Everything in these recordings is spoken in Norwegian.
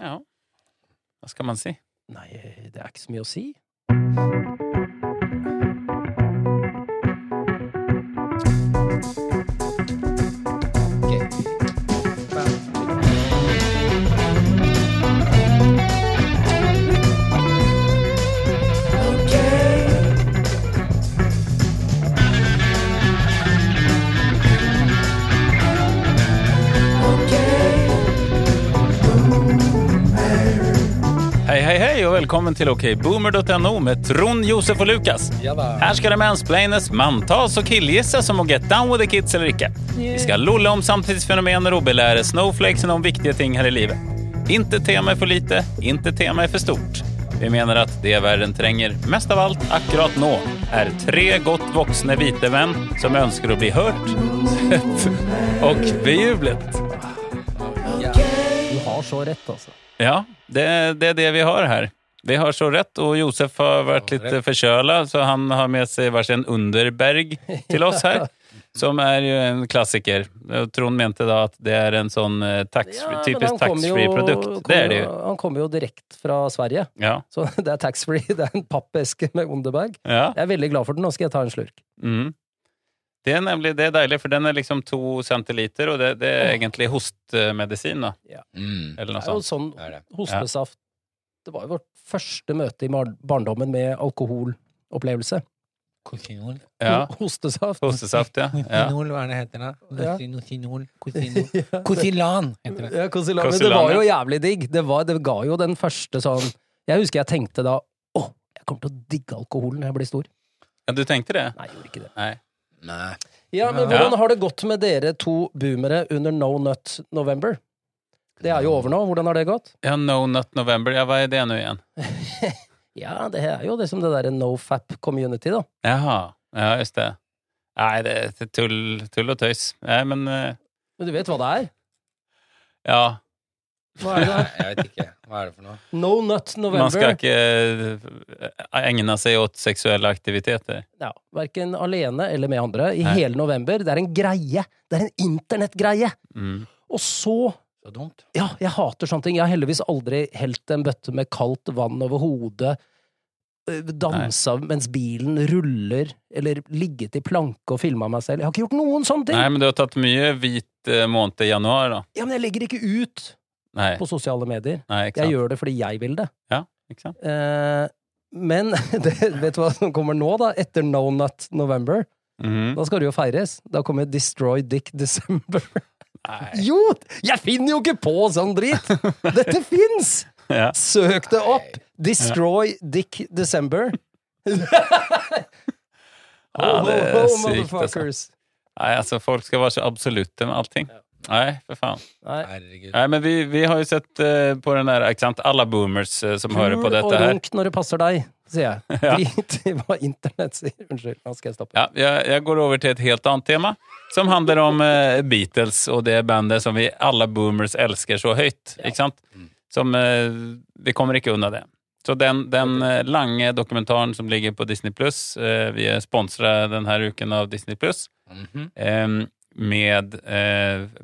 Ja. Hva skal man si? Nei, det er ikke så mye å si. Velkommen til okboomer.no med Trond, Josef og Lukas. Her skal det mansplaines, manntas og killgisses om å get down with the kids eller ikke. Vi skal lolle om samtidsfenomener og belære snowflakesen om viktige ting her i livet. Inte tema er for lite, inte tema er for stort. Vi mener at det verden trenger mest av alt akkurat nå, er tre godt voksne hvite menn som ønsker å bli hørt, sett og bejublet. Du har så rett, altså. Ja, det, det er det vi har her. Vi har så rett, og Josef har vært litt forkjøla, så han har med seg hver sin Underberg til oss her. Som er jo en klassiker. Trond mente da at det er en sånn eh, tax, Ja, typisk taxfree-produkt. Det er det jo. Han kommer jo direkte fra Sverige, Ja. så det er taxfree. Det er en pappeske med Underberg. ja. Jeg er veldig glad for den. Nå skal jeg ta en slurk. Mm. Det er nemlig det er deilig, for den er liksom to centiliter, og det, det er egentlig hostemedisin, da. Mm. Eller noe Det er jo sånn hostesaft Det var jo vårt første møte i barndommen med alkoholopplevelse. Kosinol. Ja. Hostesaft. Hostesaft, ja. ja. Kosinol, hva er det heter da? Ja. Kosinol, kosinol. Kosilan heter det. Ja, Kosilan. Men det var jo jævlig digg. Det, var, det ga jo den første sånn Jeg husker jeg tenkte da Å, jeg kommer til å digge alkoholen når jeg blir stor. ja, du tenkte det? Nei, jeg gjorde ikke det. Nei. Nei. Ja, men hvordan har det gått med dere to boomere under No Nut November? Det er jo over nå. Hvordan har det gått? Ja, No Nut November, ja, hva er det nå igjen? Ja, det er jo liksom det derre nofap community, da. Jaha. Ja, just det. Nei, det er tull, tull og tøys. Nei, men uh... Men du vet hva det er? ja. Hva er det? Jeg vet ikke. Hva er det for noe? No Nut November. Man skal ikke eh, egne seg åt seksuelle aktiviteter. Ja, Verken alene eller med andre. I Nei. hele november. Det er en greie. Det er en internettgreie. Mm. Og så Så dumt. Ja, jeg hater sånne ting. Jeg har heldigvis aldri helt en bøtte med kaldt vann over hodet, dansa Nei. mens bilen ruller, eller ligget i planke og filma meg selv. Jeg har ikke gjort noen sånne ting! Nei, men du har tatt mye hvit måned i januar, da. Ja, Men jeg legger ikke ut Nei, på sosiale medier. nei Jeg gjør det fordi jeg vil det. Ja, Ikke sant? Eh, men det, vet du hva som kommer nå, da? Etter No Nut November? Mhm. Da skal det jo feires. Da kommer Destroy Dick December. Nei. Jo! Jeg finner jo ikke på sånn drit! Dette fins! Ja. Søk det opp! Destroy Dick December. Ja, det er sykt, altså. Nei, altså, folk skal være så absolutte med allting. Nei, for faen. Nei. Nei, men vi, vi har jo sett uh, på den der, ikke sant, alle boomers uh, som hører på dette her. Kul og runk når det passer deg, sier jeg. Drit i hva internett sier. Unnskyld, nå skal jeg stoppe. Ja, jeg, jeg går over til et helt annet tema, som handler om uh, Beatles og det bandet som vi alle boomers elsker så høyt. Ja. Ikke sant? Mm. Som uh, Vi kommer ikke unna det. Så den, den uh, lange dokumentaren som ligger på Disney Pluss Vi er sponsa denne uken av Disney Pluss Mhm. eh, med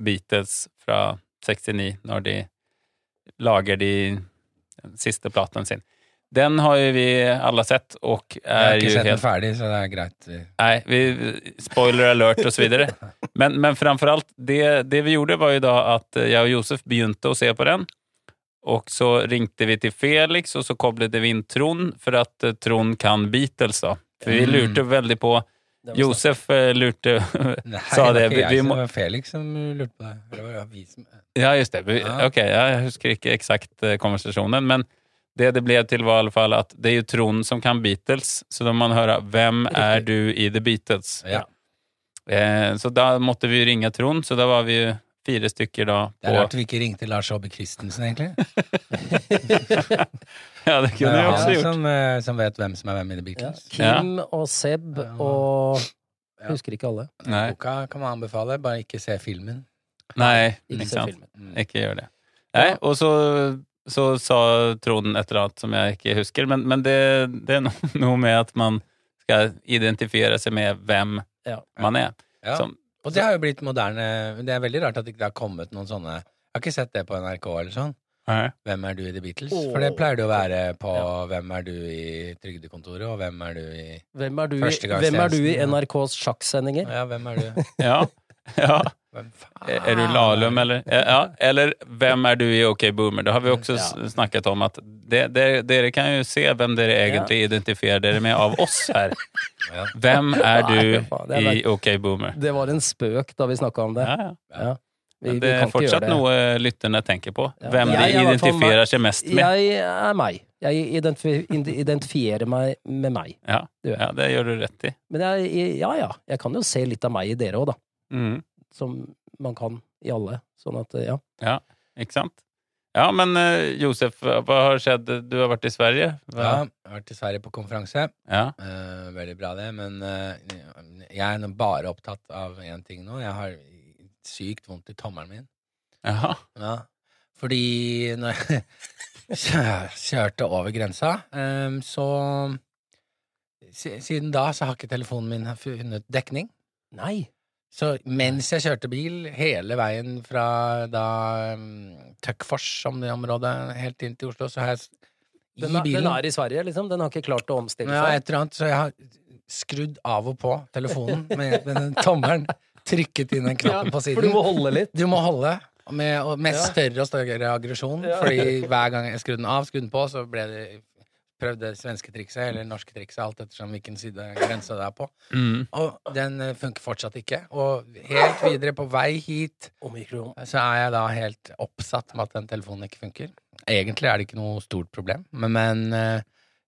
Beatles fra 69, når de lager de siste platen sin. Den har jo vi alle sett, og Jeg er har ikke jo sett den helt ferdig, så det er greit. Nej, vi, spoiler alert och så vidare. Men, men framförallt, det, det vi gjorde var ju då att jeg jag och Josef begynte att se på den. Och så ringte vi till Felix och så kopplade vi in Trond för att Trond kan Beatles då. För vi Mm. lurte väldigt på, Det. Josef eh, lurte, Nei, Sa det det, vi- vi må- som var Felix som lurte på det. Det var vi som ja just det, vi, Ja. Ok, jeg husker ikke eksakt konversasjonen, men det det ble til, var i alle fall at det er jo Trond som kan Beatles, så da må man høre 'Hvem er du i The Beatles? Ja. Eh, så da måtte vi ringe Trond, så da var vi jo fire stykker da Det er på rart vi ikke ringte Lars Aabye Christensen, egentlig. Ja, det kunne vi også gjort. som, eh, som vet hvem som er hvem i The Ja. Beatles. Kim og Seb og Ja. Jeg husker ikke alle. Nei, Boka kan man anbefale, bare ikke se filmen. nei Ikke ikke sant. filmen. Mm. Ikke gjør det. Nei, Ja. og så, så sa Trond et eller annet som jeg ikke husker, men, men det, det er noe med at man skal identifiere seg med hvem Ja. man er. Ja. Som, Og det har jo blitt moderne Det er veldig rart at det ikke har kommet noen sånne Jeg har ikke sett det på NRK eller sånn. Nei. Hvem er du i The Beatles? Oh. For det pleier det å være på Ja. Hvem er du i Trygdekontoret, og hvem er du i Hvem er du, i- Førstegangstjenesten, hvem er du i. NRKs sjakksendinger? Ja, hvem er du? Ja. ja. Er du Lahlum, eller? Ja, eller hvem er du i OK Boomer? Det har vi også Ja. snakket om. at det, det, kan jo se hvem dere egentlig identifierer dere med av oss her. Ja. Hvem er du i OK Boomer? Det var en spøk da vi snakka om det. Ja, ja. Ja. Vi, vi det er fortsatt det. noe lytterne tenker på. Ja. Hvem de er identifierer seg mest med. Jeg er meg. Jeg identifierer meg med meg. Ja, ja, det gjør du rett i. Men jeg, ja ja, jeg kan jo se litt av meg i dere òg, da. Mm. Som man kan i alle. Sånn at, ja. Ja, ikke sant? Ja, men eh, Josef, hva har skjedd? Du har vært i Sverige? Ja, jeg har vært i Sverige på konferanse. Ja. Eh, veldig bra, det. Men eh, jeg er bare opptatt av én ting nå. Jeg har sykt vondt i tommelen min. Jaha. Ja. Fordi når jeg kjørte over grensa, eh, så Siden da så har ikke telefonen min funnet dekning. Nei. Så mens jeg kjørte bil hele veien fra da um, Tøkkfors, som det området, helt inn til Oslo, så har jeg i Den bilen den er i Sverige, liksom? Den har ikke klart å omstille ja, seg? et eller annet, så jeg har skrudd av og på telefonen med, med den tommelen. Trykket inn den knappen på siden. For du må holde litt? Du må holde. Med, med større og større aggresjon. Ja. Fordi hver gang jeg skrudde den av, skrudde den på, så ble det prøvd det svenske trikset, eller norske trikset, alt ettersom hvilken side grensa det er på. Mm. Og den eh, funker fortsatt ikke. Og helt videre på vei hit, Omikron. så er jeg da helt oppsatt med at den telefonen ikke funker. Egentlig er det ikke noe stort problem, men, men eh,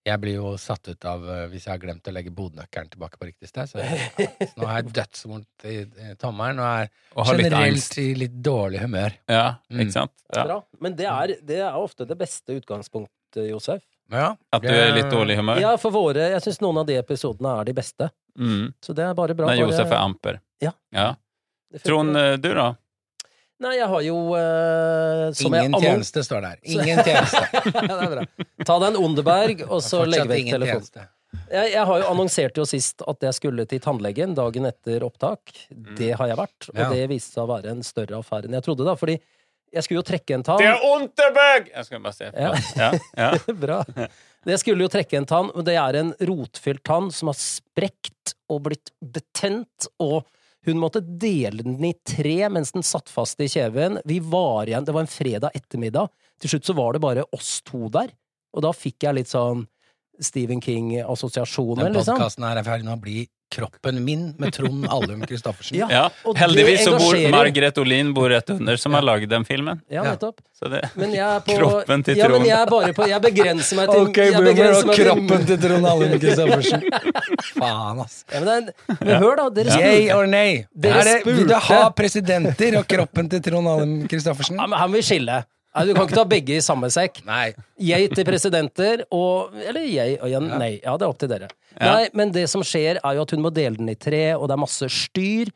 jeg blir jo satt ut av eh, hvis jeg har glemt å legge bodnøkkelen tilbake på riktig sted. Så, så nå har jeg dødsvondt i, i tommelen og er Og generelt i litt dårlig humør. Ja, Mm. ikke sant? Ja. Bra. Men det er, det er ofte det beste utgangspunktet, Josef. Ja, At du er i litt dårlig humør? Ja, for våre Jeg syns noen av de episodene er de beste. Mm. Så det er bare bra. Når Josef er amper. Ja. ja. Trond, eh, du da? Nei, jeg har jo uh, som jeg Ingen annon- tjeneste står der. Ingen tjeneste. ja, det er bra. Ta deg en Underberg, og så legg vekk telefonen. Jeg, jeg har jo annonsert jo sist at jeg skulle til tannlegen dagen etter opptak. Det har jeg vært, og Ja. det viste seg å være en større affære enn jeg trodde, da. Fordi jeg skulle jo trekke en tann. Det er Unterberg! Jeg skal bare se. Ja. Ja. Ja. Bra. Jeg skulle jo trekke en tann, men det er en rotfylt tann som har sprekt og blitt betent, og hun måtte dele den i tre mens den satt fast i kjeven. Vi var igjen, det var en fredag ettermiddag. Til slutt så var det bare oss to der, og da fikk jeg litt sånn Stephen King-assosiasjoner, Den liksom. podkasten her er ferdig nå. bli kroppen min med Trond Allum Christoffersen. Ja. Ja. Heldigvis så bor. Margaret Olin bor rett under, som har lagd den filmen. Ja, nettopp. Så det, Men jeg er på Kroppen til Ja, men Trond. jeg er bare på Jeg begrenser meg til Ok, boomer og kroppen til Trond Allum Christoffersen. Faen, ass. Ja, men, er, men hør, da. Dere Yay spurte. or nay? Dere Er det, vil du ha presidenter og kroppen til Trond Allum Christoffersen? Ja, men han vil skille. Nei, Du kan ikke ta begge i samme sekk. Nei. Jeg til presidenter og Eller jeg og jeg, Nei. Ja, det er opp til dere. Ja. Nei, men det som skjer, er jo at hun må dele den i tre, og det er masse styr.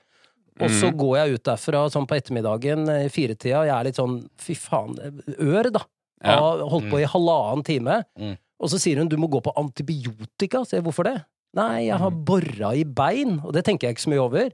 Og så Mm. går jeg ut derfra sånn på ettermiddagen i firetida, og jeg er litt sånn fy faen, ør, da. Ja. Har holdt på i halvannen time. Mm. Og så sier hun du må gå på antibiotika. Så jeg, hvorfor det? Nei, jeg har bora i bein, og det tenker jeg ikke så mye over.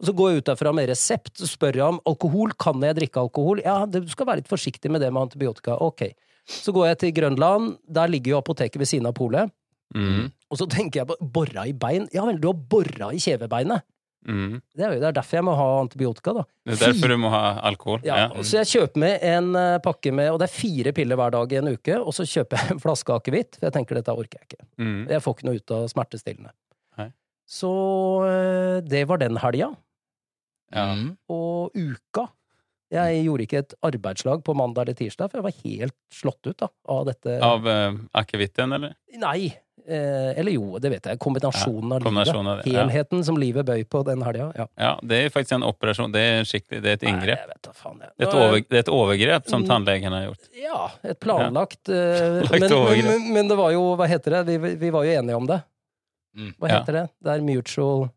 Og så går jeg ut derfra med resept, og spør jeg om alkohol. Kan jeg drikke alkohol? Ja, du skal være litt forsiktig med det med antibiotika. Ok. Så går jeg til Grønland, der ligger jo apoteket ved siden av polet. mm, Og så tenker jeg på borra i bein. Ja vel, du har borra i kjevebeinet. mm. Det er jo det er derfor jeg må ha antibiotika, da. Det er derfor du må ha alkohol. Ja, Ja. Så jeg kjøper med en eh, pakke med Og det er fire piller hver dag i en uke, og så kjøper jeg en flaske akevitt, for jeg tenker dette orker jeg ikke. Mm. Jeg får ikke noe ut av smertestillende. Nei. Så eh, det var den helga. Ja. Mm. Og uka Jeg gjorde ikke et arbeidslag på mandag eller tirsdag, for jeg var helt slått ut da, av dette. Av uh, akevitten, eller? Nei. Eh, eller jo, det vet jeg. Kombinasjonen av kombinasjonen av livet. det, ja. Helheten som livet bøy på den helga. Ja. Ja, det er faktisk en operasjon. Det er skikkelig, det er et Nei, inngrep. jeg vet da faen, jeg. Det er et, er- over, det er et overgrep som Mm. tannlegen har gjort. Ja, et planlagt eh, Planlagt men, men, men, men det var jo Hva heter det? Vi, vi var jo enige om det. Mm. Hva Ja. heter det? Det er mutual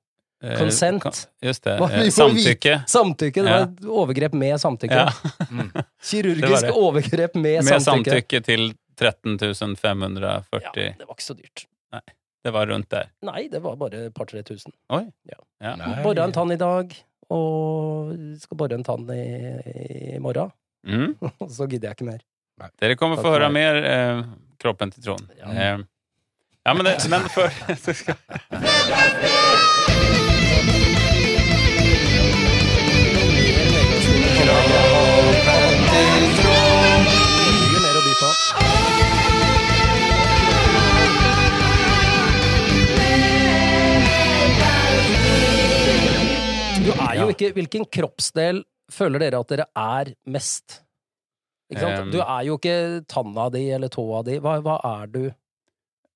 Eh, Consent. Just det. Hva- Eh, samtykke. Samtykke. Det var et overgrep med samtykke. Ja. Mm. Kirurgisk det det. overgrep med, Med samtykke. samtykke til 13 540. Ja, det var ikke så dyrt. Det var rundt der. Nei, det var bare et par-tre tusen. Oi. Ja. Ja. Bora en tann i dag, og skal bore en tann i, i morgen. Mm. Så gidder jeg ikke mer. Dere kommer få høre mer eh, Kroppen til Trond. Ja. Eh, ja, men, det, men før så skal. Du er jo ikke Hvilken kroppsdel føler dere at dere er mest? Ikke sant? Du er jo ikke tanna di eller tåa di. Hva, hva er du?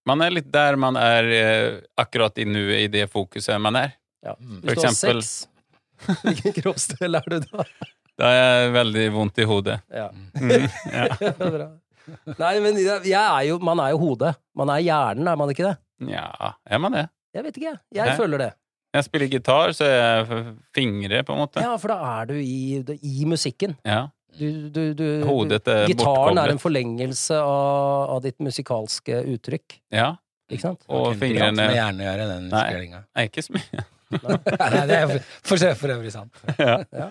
Man er litt der man er eh, akkurat i nuet, i det fokuset man er. Ja. Mm. For eksempel- hvilken kroppsdel er du da? Da er jeg veldig vondt i hodet. Ja. Mm, ja. Bra. Nei, men jeg er jo, man er jo hodet. Man er hjernen, er man ikke det? ja, er man det? Jeg vet ikke, jeg. Jeg Nei. føler det. Jeg spiller gitar, så er jeg fingre, på en måte. Ja, for da er du i, i musikken. Ja. Du, du, du, Hodet er Gitaren er en forlengelse av, av ditt musikalske uttrykk. Ja. Ikke sant? Og fingrene med hjerne å gjøre, den Nei. Nei, ikke så mye. Nei, det er for, for øvrig sant. ja. Ja.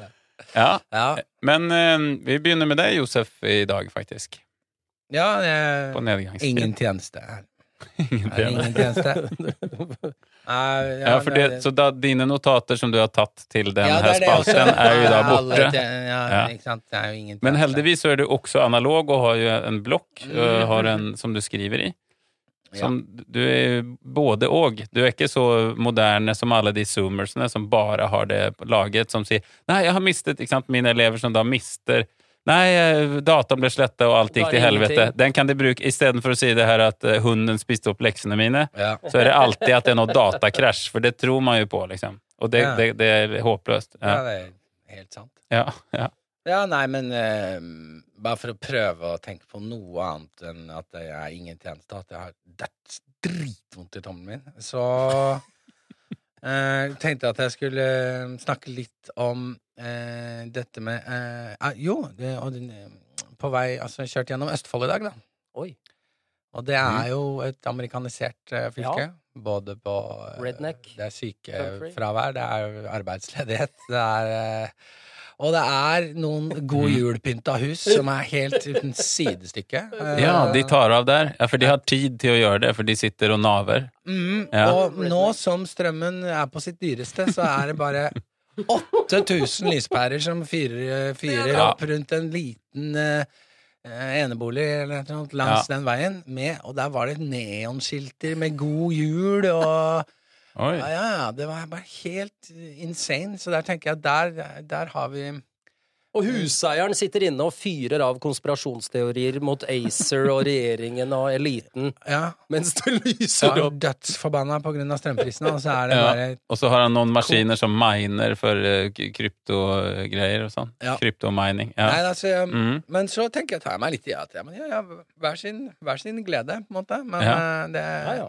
ja. Ja, Men uh, vi begynner med deg, Josef, i dag, faktisk. ja På det, nedgangstid. ingen tjeneste her. Ingen Er det tjeneste. tjeneste? Ja, for det, det- så da dine notater som du har tatt til den Ja, spalten, er jo da borte. Ja, Ja. ikke sant. Det er jo Men heldigvis så er du også analog og har jo en blokk og en som du skriver i. Som, Du er både og. Du er ikke så moderne som alle de zoomersene som bare har det laget, som sier 'Nei, jeg har mistet' ikke sant? Mine elever som da mister Nei, eh, dataen ble sletta, og alt gikk til helvete. Den kan de bruke istedenfor å si det her at eh, hunden spiste opp leksene mine. Ja. Så er det alltid at det er noe datakrasj, for det tror man jo på, liksom. Og det, Ja. det, det er håpløst. ja, Ja. det er helt sant. Ja, ja. Ja, nei, men eh, bare for å prøve å tenke på noe annet enn at jeg er ingen tjeneste, at jeg har dritvondt i tommelen min, så eh, tenkte at jeg skulle eh, snakke litt om eh, dette med eh, ah, Jo, det, eh, på vei Altså, jeg kjørte gjennom Østfold i dag, da. Oi. Og det er jo et amerikanisert eh, fylke. Både på Redneck. Det er sykefravær, det er arbeidsledighet, det er Og det er noen god jul-pynta hus som er helt uten sidestykke. Eh, ja, de tar av der. Ja, for de har tid til å gjøre det, for de sitter og naver. Mm, Ja. Og nå som strømmen er på sitt dyreste, så er det bare 8000 lyspærer som fyrer, fyrer Ja. opp rundt en liten eh, eh, enebolig eller noe langs ja. den veien. Med, og der var det neonskilter med 'God jul' og Oi. Ja, ja, ja. Det var bare helt insane. Så der tenker jeg der, der har vi Og huseieren sitter inne og fyrer av konspirasjonsteorier mot ACER og regjeringen og eliten, Ja. mens det lyser opp. opp. dødsforbanna på grunn av strømprisene, og så er det Ja. bare Og så har han noen maskiner som miner for eh, kryptogreier og sånn. Ja. Kryptomining. Nei, Ja. altså, jeg- Mm. Men så tenker jeg, tar jeg meg litt i at ja, men ja, ja, hver, sin, hver sin glede, på en måte. Men Ja. eh, det Ja, ja.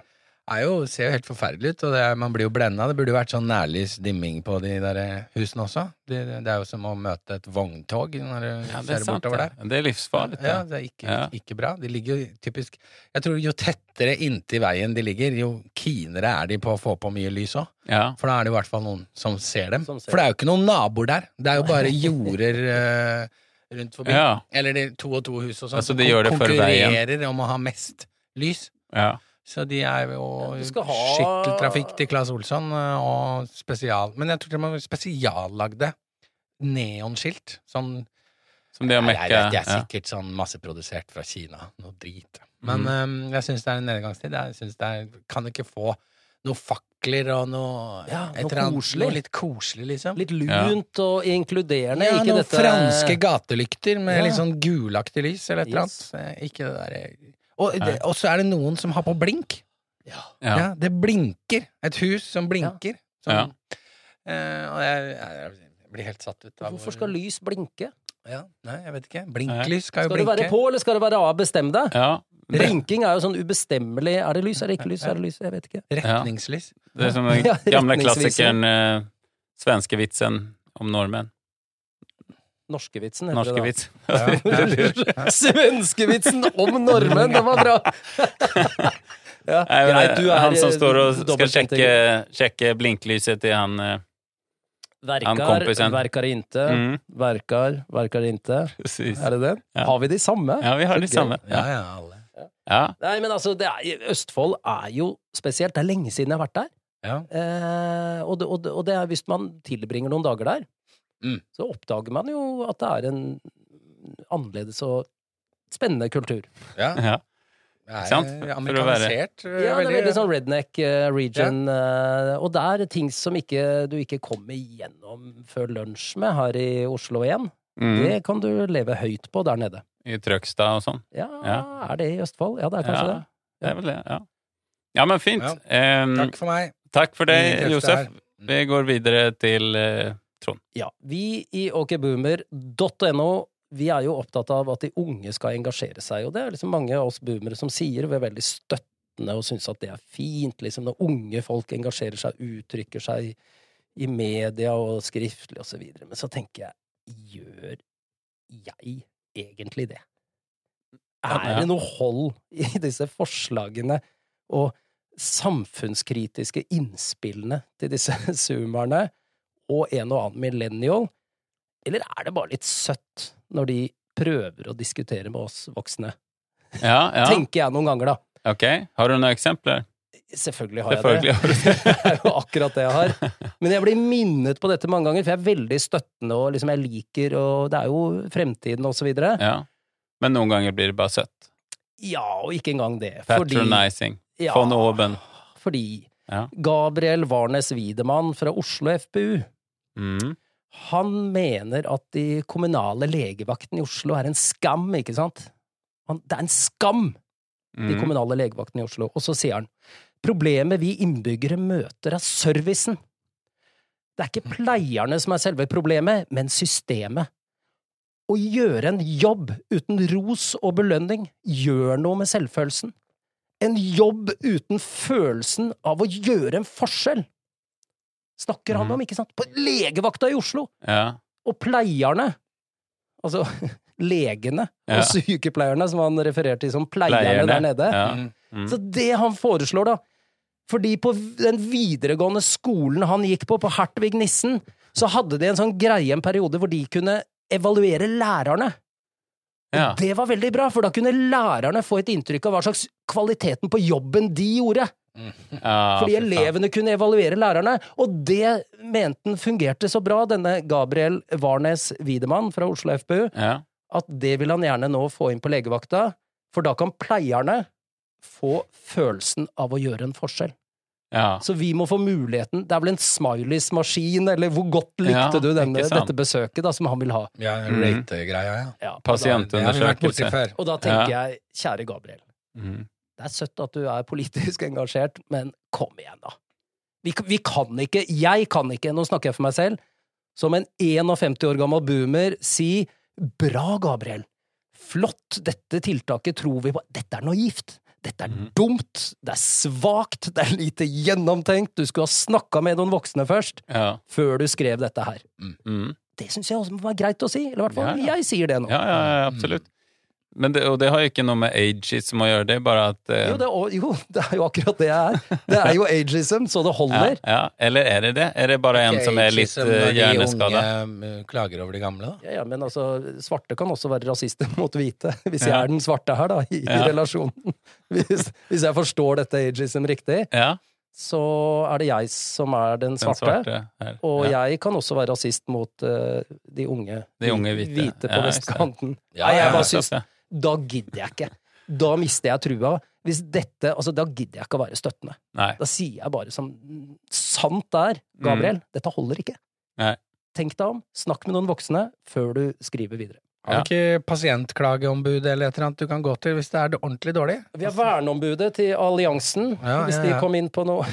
Er jo, ser jo helt forferdelig ut, og det, er- man blir jo blenda. Det burde jo vært sånn nærlys dimming på de der husene også. Det, det er jo som å møte et vogntog når du ja, ser er sant. bortover Det. der. det er livsfarlig. Ja, det. det er ikke, Ja. ikke bra. De ligger jo typisk Jeg tror jo tettere inntil veien de ligger, jo keenere er de på å få på mye lys òg. Ja. For da er det i hvert fall noen som ser dem. Som ser For det er jo ikke noen naboer der. Det er jo bare jorder eh, rundt forbi. Ja. Eller de to og to hus og sånn. Altså, de gjør det for veien. konkurrerer om å ha mest lys. ja. Så de er jo Ja, ha- skytteltrafikk til Claes Olsson eh, og spesial... Men jeg tror de har spesiallagde neonskilt. Sånn Som de har Nei, mekka. det er Ja. sikkert sånn masseprodusert fra Kina. Noe drit. Men Mm. um, jeg syns det er en nedgangstid. Jeg synes det er, kan ikke få noe fakler og noe Ja, noe koselig. Noe litt koselig, liksom. Litt lunt og inkluderende. ja, ikke noen dette franske gatelykter med Ja. litt sånn gulaktig lys eller et eller annet. Yes. Ikke det derre og, det- og så er det noen som har på blink. Ja. Ja. Ja, det blinker. Et hus som blinker. Ja. Som, eh, og jeg, jeg, jeg blir helt satt ut av Hvorfor skal lys blinke? ja, Nei, jeg vet ikke. Blinklys skal jo Skal det blinke. være på, eller skal det være av? Bestem deg. ja. Blinking er jo sånn ubestemmelig. Er det lys, er det ikke lys, er det lys? Jeg vet ikke. Retningslys. det er som den gamle klassikeren eh, Svenske vitsen om nordmenn. Norskevitsen heter Norske det da. Ja. Svenskevitsen om nordmenn, den var bra! ja, Nei, greit, du er han som eh, står og skal sjekke, sjekke blinklyset til han Verkar, Verkar, kompisen. verkar inte, Mm, verkar, verkar inte. precis. Er det det? Ja. Har vi de samme? Ja, vi har de samme. Ja, Ja. ja, alle. Ja. Nei, men altså, det er, Østfold er jo spesielt. Det er lenge siden jeg har vært der. Ja. Eh, og, det, og, det, og det er hvis man tilbringer noen dager der, Mm. så oppdager man jo at det er en annerledes og spennende kultur. ja. ja. Det er amerikanisert. eh, Ja, det er veldig sånn redneck eh, region. Ja. og det er ting som ikke, du ikke kommer gjennom før lunsj med her i Oslo igjen. Mm. Det kan du leve høyt på der nede. I Trøgstad og sånn. Ja, Ja. er det i Østfold? Ja, det er kanskje Ja, det. det er vel det. Ja, ja men fint. Ja. Takk for meg. takk for deg, Josef. Vi går videre til eh, Trond. Ja, vi i okboomer.no vi er jo opptatt av at de unge skal engasjere seg, og det er liksom mange av oss boomere som sier, vi er veldig støttende og syns at det er fint, liksom når unge folk engasjerer seg, uttrykker seg i media og skriftlig og så videre. Men så tenker jeg, gjør jeg egentlig det? Er det noe hold i disse forslagene og samfunnskritiske innspillene til disse zoomerne og en og annen millennial, eller er det bare litt søtt når de prøver å diskutere med oss voksne? Ja, ja. Tenker jeg noen ganger, da. Ok. Har du noen eksempler? Selvfølgelig har jeg Selvfølgelig det. har det. Det er jo akkurat det jeg har. Men jeg blir minnet på dette mange ganger, for jeg er veldig støttende, og liksom jeg liker, og det er jo fremtiden og så videre. Ja. Men noen ganger blir det bare søtt. Ja, og ikke engang det. Fordi, Patronizing. ja, Von oben. fordi Ja. Gabriel Warnes Wiedemann fra Oslo FPU, Mm. han mener at de kommunale legevaktene i Oslo er en skam, ikke sant? Han, det er en skam! de Mm. kommunale legevaktene i Oslo. Og så sier han problemet vi innbyggere møter, er servicen. Det er ikke pleierne som er selve problemet, men systemet. Å gjøre en jobb uten ros og belønning gjør noe med selvfølelsen. En jobb uten følelsen av å gjøre en forskjell. Snakker han Mhm. om, ikke sant? På legevakta i Oslo! Ja. Og pleierne, altså legene Ja. og sykepleierne, som han refererte til som pleierne, Pleierne. der nede. Ja. Mm. Mm. Så det han foreslår, da Fordi på den videregående skolen han gikk på, på Hertvig Nissen, så hadde de en sånn greie en periode hvor de kunne evaluere lærerne. Og Ja. Det var veldig bra, for da kunne lærerne få et inntrykk av hva slags kvaliteten på jobben de gjorde. Fordi elevene kunne evaluere lærerne, og det mente han fungerte så bra, denne Gabriel Warnes Wiedemann fra Oslo FPU, Ja. at det vil han gjerne nå få inn på legevakta, for da kan pleierne få følelsen av å gjøre en forskjell. ja. Så vi må få muligheten Det er vel en smileys-maskin, eller hvor godt likte Ja, du denne, dette besøket, da, som han vil ha? Ja, Mm. rate-greia, ja. Ja, Pasientundersøkelse. og da tenker jeg, kjære Gabriel, Mm. Det er søtt at du er politisk engasjert, men kom igjen, da. Vi, vi kan ikke, jeg kan ikke, nå snakker jeg for meg selv, som en 51 år gammel boomer, si bra, Gabriel, flott, dette tiltaket tror vi på, dette er naivt. Dette er Mhm. dumt, det er svakt, det er lite gjennomtenkt, du skulle ha snakka med noen voksne først, Ja. før du skrev dette her. Mm. Det syns jeg også må være greit å si, eller i hvert fall Ja, ja. jeg sier det nå. ja, ja, ja, absolutt. Men det, og det har jo ikke noe med ageism å gjøre, det er bare at uh... Jo det, er, jo, det er jo akkurat det jeg er. Det er jo ageism, så det holder. ja. Eller er det det? Er det bare en som er litt uh, hjerneskada? De unge eh, klager over de gamle, da. Ja, ja, men altså, svarte kan også være rasister mot hvite, hvis jeg Ja. er den svarte her, da, i, i relasjonen. Hvis, hvis jeg forstår dette ageism riktig, Ja, så er det jeg som er den den svarte. svarte. Og ja. jeg kan også være rasist mot uh, de unge, De unge hvite. på Ja, ikke vestkanten. Ja, Nei, jeg ja, bare syns ja. Da gidder jeg ikke. Da mister jeg trua. Hvis dette, altså Da gidder jeg ikke å være støttende. Nei. Da sier jeg bare som sant det er, Gabriel, dette holder ikke. Mm. Nei. Tenk deg om, snakk med noen voksne før du skriver videre. Har du ikke pasientklageombud eller et eller annet du kan gå til hvis det er ordentlig dårlig? Vi har verneombudet til alliansen, Ja, hvis ja, de ja. kom inn på noe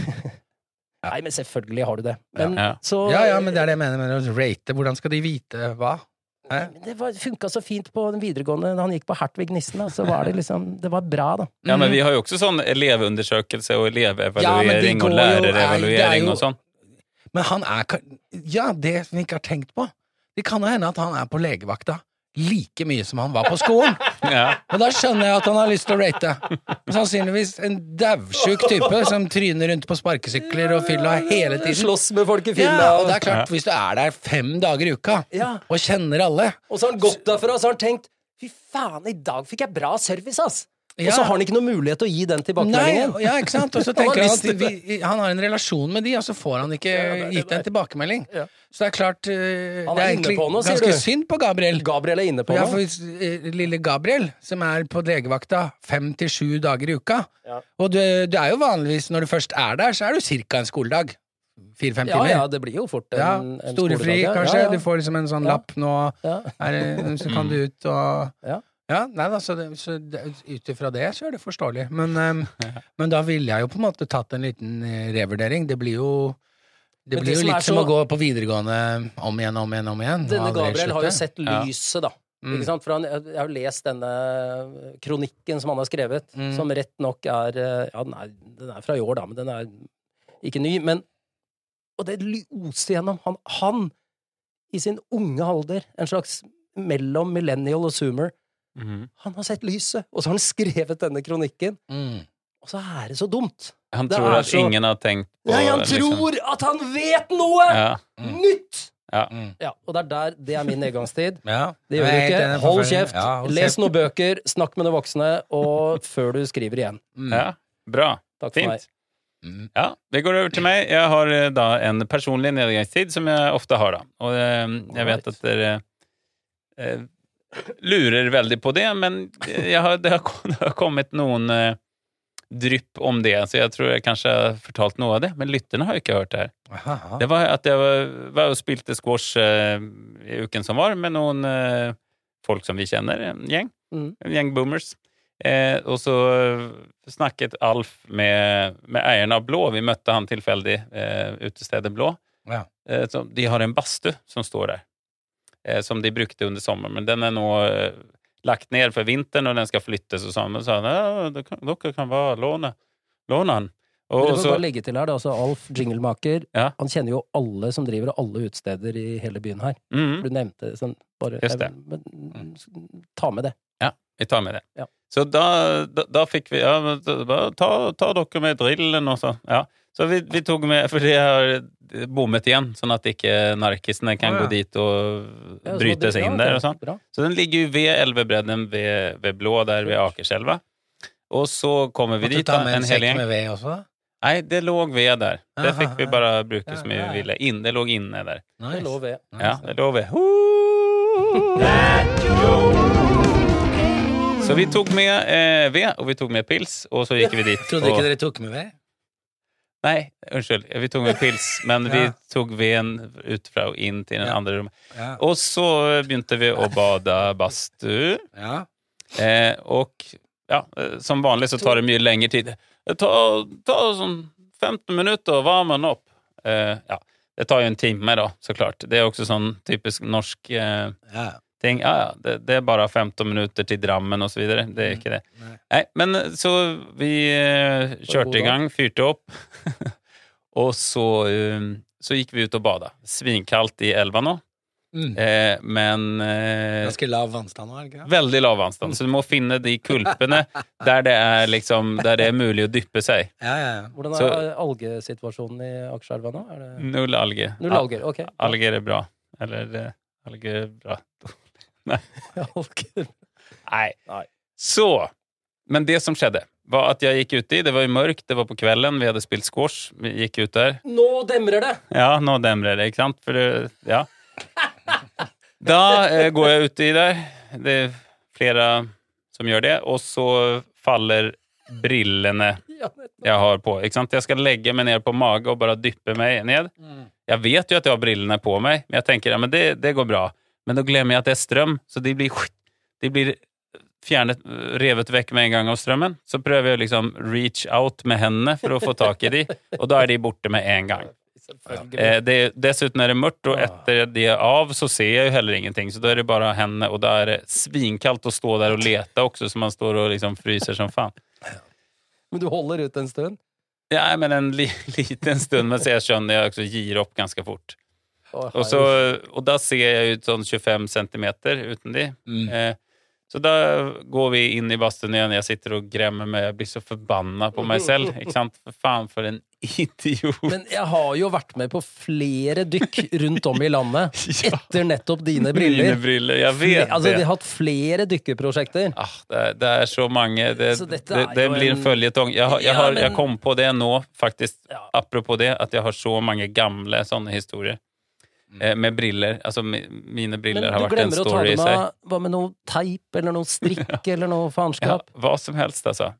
Nei, men selvfølgelig har du det. Men Ja. så Ja, ja, men det er det jeg mener med å rate. Hvordan skal de vite hva? Men Det var- funka så fint på den videregående da han gikk på Hertvig Nissen. Da, så var det liksom Det var bra, da. Ja, men Mm. vi har jo også sånn elevundersøkelse og Ja, elevevaluering og nei, er lærerevaluering jo- og sånn. Men han er Ja, det vi ikke har tenkt på. Det kan jo hende at han er på legevakta like mye som han var på skolen. Ja. Og da skjønner jeg at han har lyst til å rate. Sannsynligvis en daudsjuk type som tryner rundt på sparkesykler og fylla hele tiden. Slåss med folk i Ja, og det er klart, hvis du er der fem dager i uka Ja. og kjenner alle Og så har han gått derfra og så har han tenkt Fy faen, i dag fikk jeg bra service, ass! Og så har han ikke noen mulighet til å gi den Nei, tilbakemeldingen. ja, ikke sant? Og så tenker han at vi, han har en relasjon med de, og så får han ikke det er gitt en tilbakemelding. Ja. Så det er klart uh, Han Det er er inne på noe, sier ganske du. synd på Gabriel. Gabriel er inne på Ja, noe. for uh, lille Gabriel, som er på legevakta fem til sju dager i uka Ja. Og du, du er jo vanligvis, når du først er der, så er du ca. en skoledag. Fire-fem Ja, timer. ja, det blir jo fort en, Ja, en Storefri, ja. kanskje. Ja, ja. Du får liksom en sånn Ja. lapp nå, Ja. er, så kan du ut og Ja. Nei da, så, det, så ut ifra det så er det forståelig. Men, ehm, men da ville jeg jo på en måte tatt en liten eh, revurdering. Det blir jo det Men blir det jo som er litt som så- å gå på videregående om igjen, om igjen, om igjen. og Denne aldri Gabriel har jo sett Ja. lyset, da. Mm. Ikke sant? For han, jeg har jo lest denne kronikken som han har skrevet, Mm. som rett nok er eh, Ja, den er, den er fra i år, da, men den er ikke ny. Men Og det ly- oste gjennom. Han, han, i sin unge alder, en slags mellom millennial og zoomer, Mhm. han har sett lyset, og så har han skrevet denne kronikken. Mm. Og så er det så dumt. Han Det tror at så- ingen har tenkt på Nei, han liksom- tror at han vet noe Ja. Mm. nytt! ja. Mm. Ja, og det er der Det er min nedgangstid. Ja, Det gjør du er ikke. Hold kjeft, Ja, hold les kjeft. noen bøker, snakk med noen voksne, og før du skriver igjen. Mm. ja. Bra. Takk for meg. Fint. Mm. Ja, det går over til meg. Jeg har eh, da en personlig nedgangstid som jeg ofte har. da. Og eh, jeg vet at dere eh, lurer veldig på det, men jeg har, det, har, det har kommet noen eh, drypp om det, så jeg tror jeg kanskje har fortalt noe av det. Men lytterne har jo ikke hørt det her. Aha. Det var at jeg var, var og spilte squash uh, i uken som var, med noen uh, folk som vi kjenner, en gjeng. Mm. En gjeng boomers. Eh, og så snakket Alf med, med eieren av Blå. Vi møtte han tilfeldig, eh, utestedet Blå. Ja. Eh, så de har en badstue som står der, som de brukte under sommeren. Men den er nå eh, lagt ned for vinteren, og den skal flyttes. Og sånn. Men så sa ja, dere kan bare låne, låne den. Og, Og må så, bare legge til her, da, altså Alf Jinglemaker, Ja. han kjenner jo alle som driver alle utesteder i hele byen her. mm, Du nevnte sånn bare Just det. Men, ta med det. Ja, vi tar med det. Ja. Så da, da, da fikk vi ja, ta, ta dere med drillen og så. Ja. Så vi, vi tok med, for de har bommet igjen, sånn at ikke narkisene kan ja. gå dit og Ja, så bryte seg inn der og sånn. Så den ligger jo ved elvebredden ved, ved Blå, der ved Akerselva. Og så kommer vi Måtte dit, du ta med en en hel sekk gjeng. med ved også, da? Nei, det lå ved der. Det fikk vi bare bruke Ja, ja, vi ja. ville. Inn, det lå inne der. Det lå ved. Nice. Ja, det lå ved. Så vi tok med eh, ved, og vi tok med pils, og så gikk vi dit. Trodde ikke dere tok med ved? Nei, unnskyld. Vi tok med pils, men vi tok veden ut fra og inn til den Ja. andre rommet. Ja. Og så begynte vi å bade badstue. ja. Eh, og ja, eh, som vanlig så tar det mye lengre tid. Det tar, tar sånn 15 minutter å varme den opp. Eh, ja, det tar jo en time, da, så klart. Det er også sånn typisk norsk eh, ja. Ting. Ja, ja, det, det er bare 15 minutter til Drammen videre. Det er ikke det. Nei. Nei, men så vi eh, kjørte i gang, fyrte opp. og så, um, så gikk vi ut og bada. Svinkaldt i elva nå, Mm. eh, men eh, Ganske lav vannstand ikke? Veldig lav vannstand, så du må finne de kulpene der det er, liksom, der det er mulig å dyppe seg. Ja, ja, ja. Hvordan er Så- algesituasjonen i Akerselva nå? Det Null alge. null alger? Ok. Alger er bra. Eller eh, alger er bra. Alger. Nei. Nei. Så Men det som skjedde, var at jeg gikk uti. Det var jo mørkt, det var på kvelden, vi hadde spilt squash. Vi gikk ut der. Nå demrer det! Ja, nå demrer det, ikke sant? For det, ja. Da eh, går jeg uti der. Det er flere som gjør det. Og så faller brillene jeg har på. Ikke sant? Jeg skal legge meg ned på mage og bare dyppe meg ned. Jeg vet jo at jeg har brillene på meg, men jeg tenker ja, men det, det går bra. Men da glemmer jeg at det er strøm, så de blir, de blir fjernet, revet vekk med en gang av strømmen. Så prøver jeg å liksom reach out med hendene for å få tak i de, og da er de borte med en gang. Eh, det, dessuten er det mørkt, og etter de er av, så ser jeg jo heller ingenting. Så da er det bare hendene, og da er det svinkaldt å stå der og lete også, så man står og liksom fryser som faen. Men du holder ut en stund? Ja, men en li liten stund, men så jeg skjønner jeg også gir opp ganske fort. Og, så, og da ser jeg ut sånn 25 centimeter uten de. Mm. Eh, Så da går vi inn i badstuen igjen. Jeg sitter og gremmer meg. Jeg blir så forbanna på meg selv. Ikke sant? For faen, for en idiot. Men jeg har jo vært med på flere dykk rundt om i landet Ja. etter nettopp dine Mine briller. briller. Jeg vet Altså, det. de har hatt flere dykkeprosjekter. Ah, det, er, det er så mange. Det, Så dette det, er det blir en føljetong. Jeg, har- jeg, Ja, har- men- jeg kom på det nå, faktisk, Ja. apropos det, at jeg har så mange gamle sånne historier. Eh, med briller. Altså, mine briller har vært en glemmer å ta story i det seg. med, hva med noe teip eller noe strikk eller noe Ja, hva som helst, altså.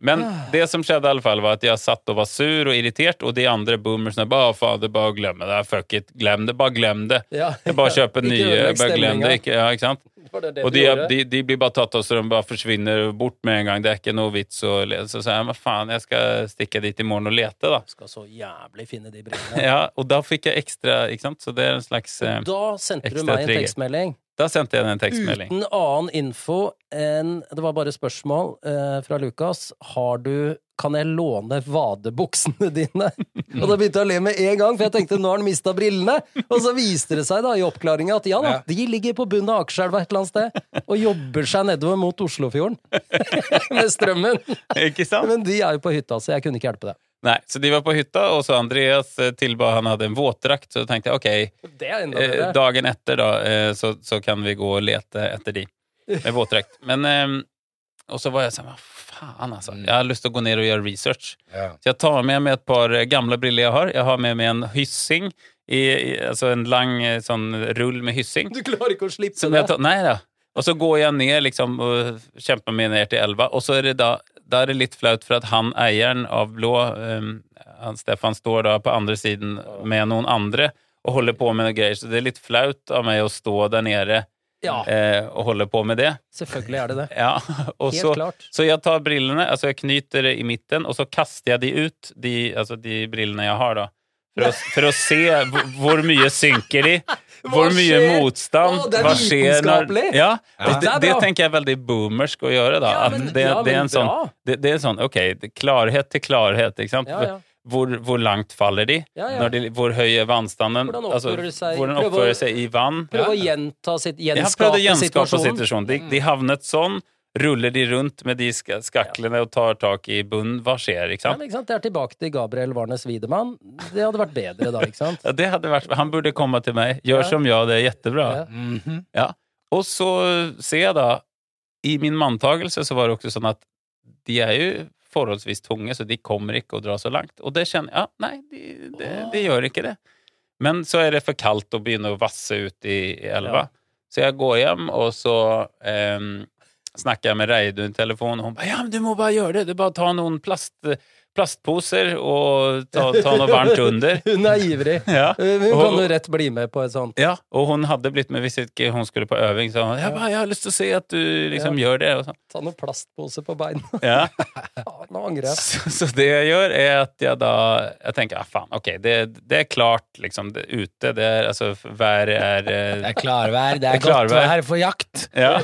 Men Ah. det som skjedde, i alle fall, var at jeg satt og var sur og irritert, og de andre boomersene bare faen, det bare glemme det. Fuck it. Glem det. Bare glem det. Ja. Er bare å kjøpe nye. Bare glem det. Ikke, ja, ikke sant? Det det Og de, de, de blir bare tatt av, så de bare forsvinner bort med en gang. Det er ikke noe vits å lese. Så sa jeg, hva faen, jeg skal stikke dit i morgen og lete, da. Skal så jævlig finne de brillene. Ja, og da fikk jeg ekstra, ikke sant? Så det er en slags eh, Da sendte du meg en trigger. tekstmelding. Da sendte jeg en tekstmelding. Uten annen info enn Det var bare spørsmål eh, fra Lukas. Har du Kan jeg låne vadebuksene dine? Og da begynte jeg å le med en gang, for jeg tenkte nå har han mista brillene. Og så viste det seg da i oppklaringa at ja da, de ligger på bunnen av Akerselva et eller annet sted og jobber seg nedover mot Oslofjorden med strømmen. Ikke sant? Men de er jo på hytta, så jeg kunne ikke hjelpe deg. Nei, så de var på hytta, og så Andreas eh, tilba han hadde en våtdrakt, så tenkte jeg ok, Det eh, dagen etter da, eh, så, så kan vi gå og lete etter de med våtdrakt. Men, eh, og så var jeg sånn, hva faen altså, jeg har lyst til å gå ned og gjøre research. Yeah. Så jeg tar med meg et par eh, gamle briller jeg har. Jeg har med meg en hyssing, i, i, altså en lang eh, sånn rull med hyssing. Du klarer ikke å slippe det. tar, nei da. Og så går jeg ned liksom, og kjemper meg ned til elva, og så er det da da er det litt flaut for at han eieren av blå, um, han Stefan, står da på andre siden med noen andre og holder på med noen greier. Så det er litt flaut av meg å stå der nede Ja, eh, og holde på med det. selvfølgelig er det det. Ja, Helt så, klart. så jeg tar brillene, altså jeg knyter det i midten, og så kaster jeg de ut, de, altså de brillene jeg har da. For å, for å se hvor, mye synker de. Hvor mye motstand. Er hva skjer når-. Ja. Det, Det det tenker jeg er veldig boomersk å gjøre, da. Men- det, det er en sånn, det, det er sånn, ok, klarhet til klarhet, ikke sant? Hvor, hvor langt faller de? Ja, ja. Når de hvor høy er vannstanden? Hvordan Altså, oppfører de seg? hvordan oppfører de seg i vann? Prøve å gjenta sitt, gjenskape gjenskape situasjonen. De, de havnet sånn, ruller de rundt med de skaklene og tar tak i bunnen. Hva skjer, ikke sant? Ja, ikke sant? Det er tilbake til Gabriel Warnes Wiedemann. Det hadde vært bedre da, ikke sant? Ja, det hadde vært, han burde komme til meg. Gjør Ja. som jeg, det er kjempebra. Ja. -hmm. Ja. Og så ser jeg da, i min manntagelse så var det også sånn at de er jo forholdsvis tunge, så de kommer ikke å dra så langt. Og det kjenner jeg, ja, nei, de, det, de gjør ikke det. Men så er det for kaldt å begynne å vasse ut i, i elva. Ja. Så jeg går hjem, og så eh, snakker jeg med Reidun i telefonen, og hun bare, ja, men du må bare gjøre det, det er bare å ta noen plast, plastposer og ta, ta noe varmt under. Hun er ivrig. Ja. Hun Og- kan jo rett bli med på et sånt. Ja, og hun hadde blitt med hvis ikke hun skulle på øving. Så hun, jeg, bare, jeg har lyst til å se at du liksom gjør det. Og. Ta noen plastpose på beina. ja. Nå angrer jeg. så, så det jeg gjør, er at jeg da Jeg tenker ja, faen, ok, det, det er klart, liksom. Det, ute, det er altså Været er Det eh, er klarvær. Det Det er godt vær for jakt. Ja.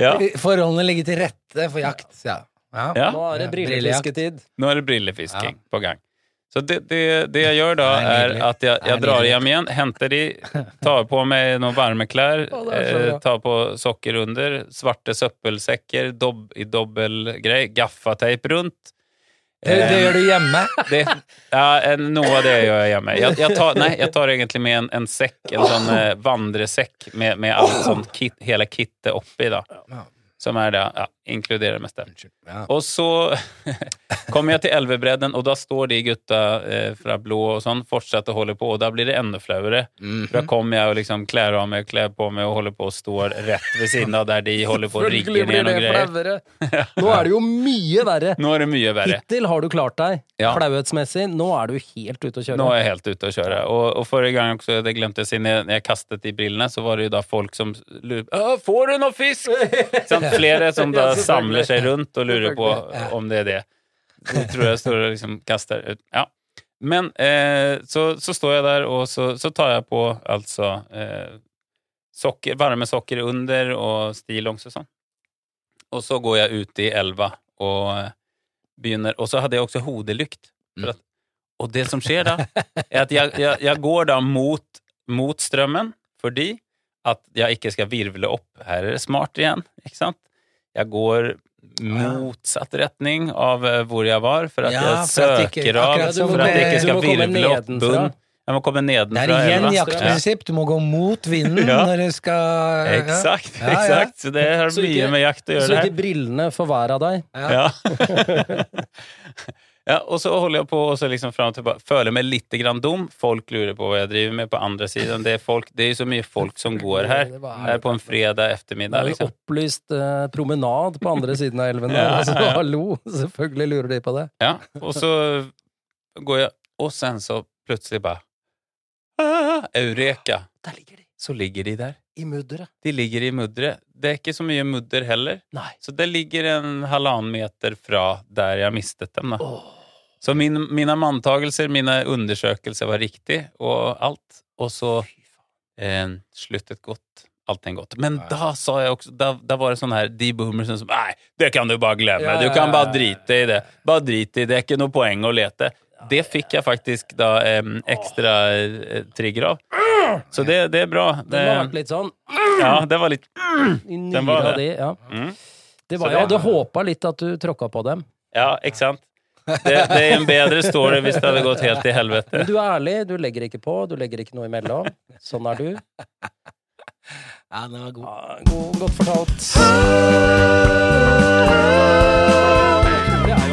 Ja. Forholdene ligger til rette for jakt. Ja. Ja. ja. Nå er det brillefisketid. Nå er det brillefisking på gang. Så det, det, det jeg gjør da, er er at jeg, er jeg drar hjem igjen, henter de, tar på meg noen er så eh, tar på sokker under, svarte søppelsekker dob, i dobbeltgrei, gaffateip rundt. Det, det gjør du hjemme. Det, ja, noe av det gjør jeg hjemme. Jeg, jeg, tar, nei, jeg tar egentlig med en, en sekk, en sånn eh, vandresekk med, med alt sånt kit, hele kittet oppi, da. Som er det, ja, inkluderer det meste. Ja. Og så kommer jeg til Elvebredden, og da står de gutta eh, fra blå og sånn fortsatt og holder på, og da blir det enda flauere. Mm -hmm. da kommer jeg og liksom kler av meg, kler på meg og holder på og står rett ved siden av der de holder på å rigge Selvfølgelig blir ned noen greier. flauere. Nå er det jo mye verre. Nå er det mye verre. Hittil har du klart deg Ja. flauhetsmessig. Nå er du helt ute å kjøre. Nå er jeg helt ute å kjøre. Og, og forrige gang også, det glemte jeg å si, når jeg- kastet de brillene, så var det jo da folk som lurte Får du noe fisk? Sånn, flere som da Ja. Samler seg rundt og lurer på om det er det. Så tror jeg står og liksom kaster ut. Ja. Men eh, så, så står jeg der, og så, så tar jeg på altså eh, sokker, varme sokker under og stillongs og sånn. Og så går jeg ut i elva og begynner Og så hadde jeg også hodelykt. Mm. at, og det som skjer da, er at jeg, jeg, jeg går da mot, mot strømmen fordi at jeg ikke skal virvle opp. Her er det smart igjen, ikke sant? Jeg går motsatt retning av eh, hvor jeg var, for at Ja, jeg for at ikke- søker av, for at jeg ikke skal virvle opp nedenfra. bunn. Jeg må komme Det er igjen jaktprinsipp. Du må gå mot vinden Ja. når du skal Ja. Eksakt. Ja, ja. eksakt. Så det har Så mye ikke- med jakt å gjøre. det her. ikke brillene av deg. Ja. Ja. og så holder jeg på og så liksom fram og tilbake. Føler meg litt grann dum. Folk lurer på hva jeg driver med på andre siden. Det er, folk, det er så mye folk som går her. Her på en fredag ettermiddag. er jo Liksom. opplyst eh, promenad på andre siden av elven. Ja, altså, hallo! Selvfølgelig lurer de på det. Ja, og så går jeg Og sen så plutselig bare ah, Eureka! Der ligger de. Så ligger de der. I mudderet. De ligger i mudderet. Det er ikke så mye mudder heller. Nei. Så det ligger en halvannen meter fra der jeg mistet dem. Da. Oh. Så min, mine antagelser, mine undersøkelser var riktig, og alt. Og så eh, sluttet godt. Allting godt. Men Nei. da sa jeg også Da, da var det sånn her De boomersene som Nei, det kan du bare glemme. Ja, Du ja, kan bare drite i det. Bare drite i det. Det er ikke noe poeng å lete. Det fikk jeg faktisk da um, ekstra eh, trigger av. Så det, det er bra. Den har vært litt sånn ja, det var litt i Den var det. Ja. mm. Det var, jeg hadde håpa litt at du tråkka på dem. Ja, ikke sant? Det, det er en bedre story hvis det hadde gått helt til helvete. Men du er ærlig, du legger ikke på, du legger ikke noe imellom. Sånn er du. Ja, den var god. Ja, god, godt fortalt.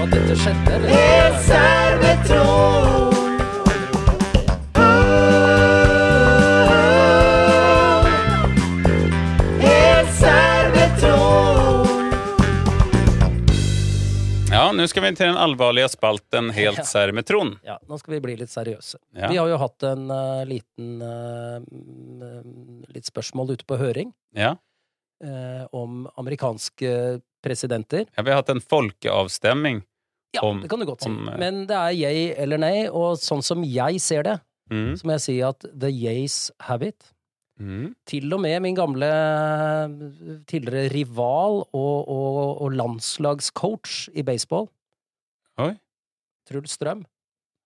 Det er at dette skjedde. Eller? Ja, nå skal vi til den alvorlige spalten Helt med Trond. Ja, nå skal vi bli litt seriøse. Ja. Vi har jo hatt en uh, liten eh, mm, Litt spørsmål ute på høring Ja. uh, om amerikanske presidenter. ja, vi har hatt en folkeavstemning. Ja, Om- det kan du godt si. om, eh, Men det er yay eller nei, og sånn som jeg ser det, Mm. så må jeg si at the yays have it. Mm. Til og med min gamle tidligere rival og, og, og landslagscoach i baseball, Oi. Truls Strøm,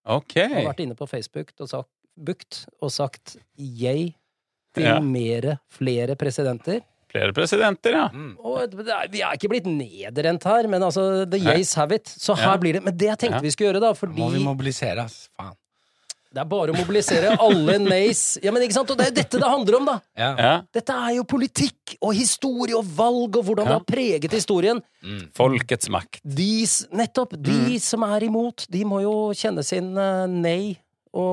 okay. har vært inne på Facebook og sagt, bukt og sagt yay til Ja. mere, flere presidenter. Flere presidenter, ja. Mm. Og er, vi er ikke blitt nedrent her, men altså, the yays have it. Så her Ja. blir det Men det jeg tenkte Ja. vi skulle gjøre, da, Må vi mobilisere, ass. Faen. det er bare å mobilisere alle nays. Ja, men ikke sant? Og det er jo dette det handler om, da! Ja. ja. Dette er jo politikk og historie og valg og hvordan det har preget historien. Mm. Folkets makt. De, nettopp. De som er imot, de må jo kjenne sin uh, nei å,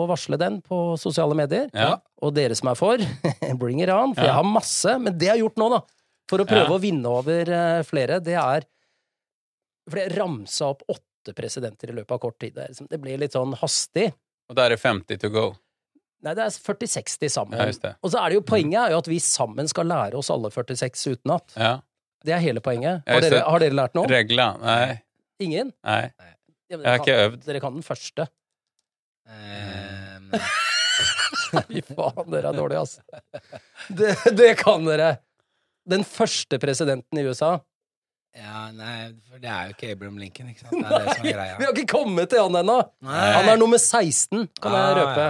og varsle den på sosiale medier. Ja. Og dere som er for, bring it on. For Ja. jeg har masse. Men det jeg har gjort nå, da, for å prøve Ja. å vinne over eh, flere, det er For jeg ramsa opp åtte presidenter i løpet av kort tid. Det, liksom- det ble litt sånn hastig. Og da er det 50 to go. Nei, det er 40-60 sammen. Ja. Og så er det jo poenget er jo at vi sammen skal lære oss alle 46 utenat. Ja. Det er hele poenget. Har dere, har dere lært noe? Regler? Nei. Ingen? Nei. Ja, men Jeg har kan, ikke øvd. Dere kan den første. Ehm, Fy faen, dere er dårlige, altså. Det, det kan dere! Den første presidenten i USA. ja, nei, for det er jo ikke Abraham Lincoln, ikke sant? Det er det som er Vi har ikke kommet til han ennå! Han er nummer 16, kan jeg Ah, røpe.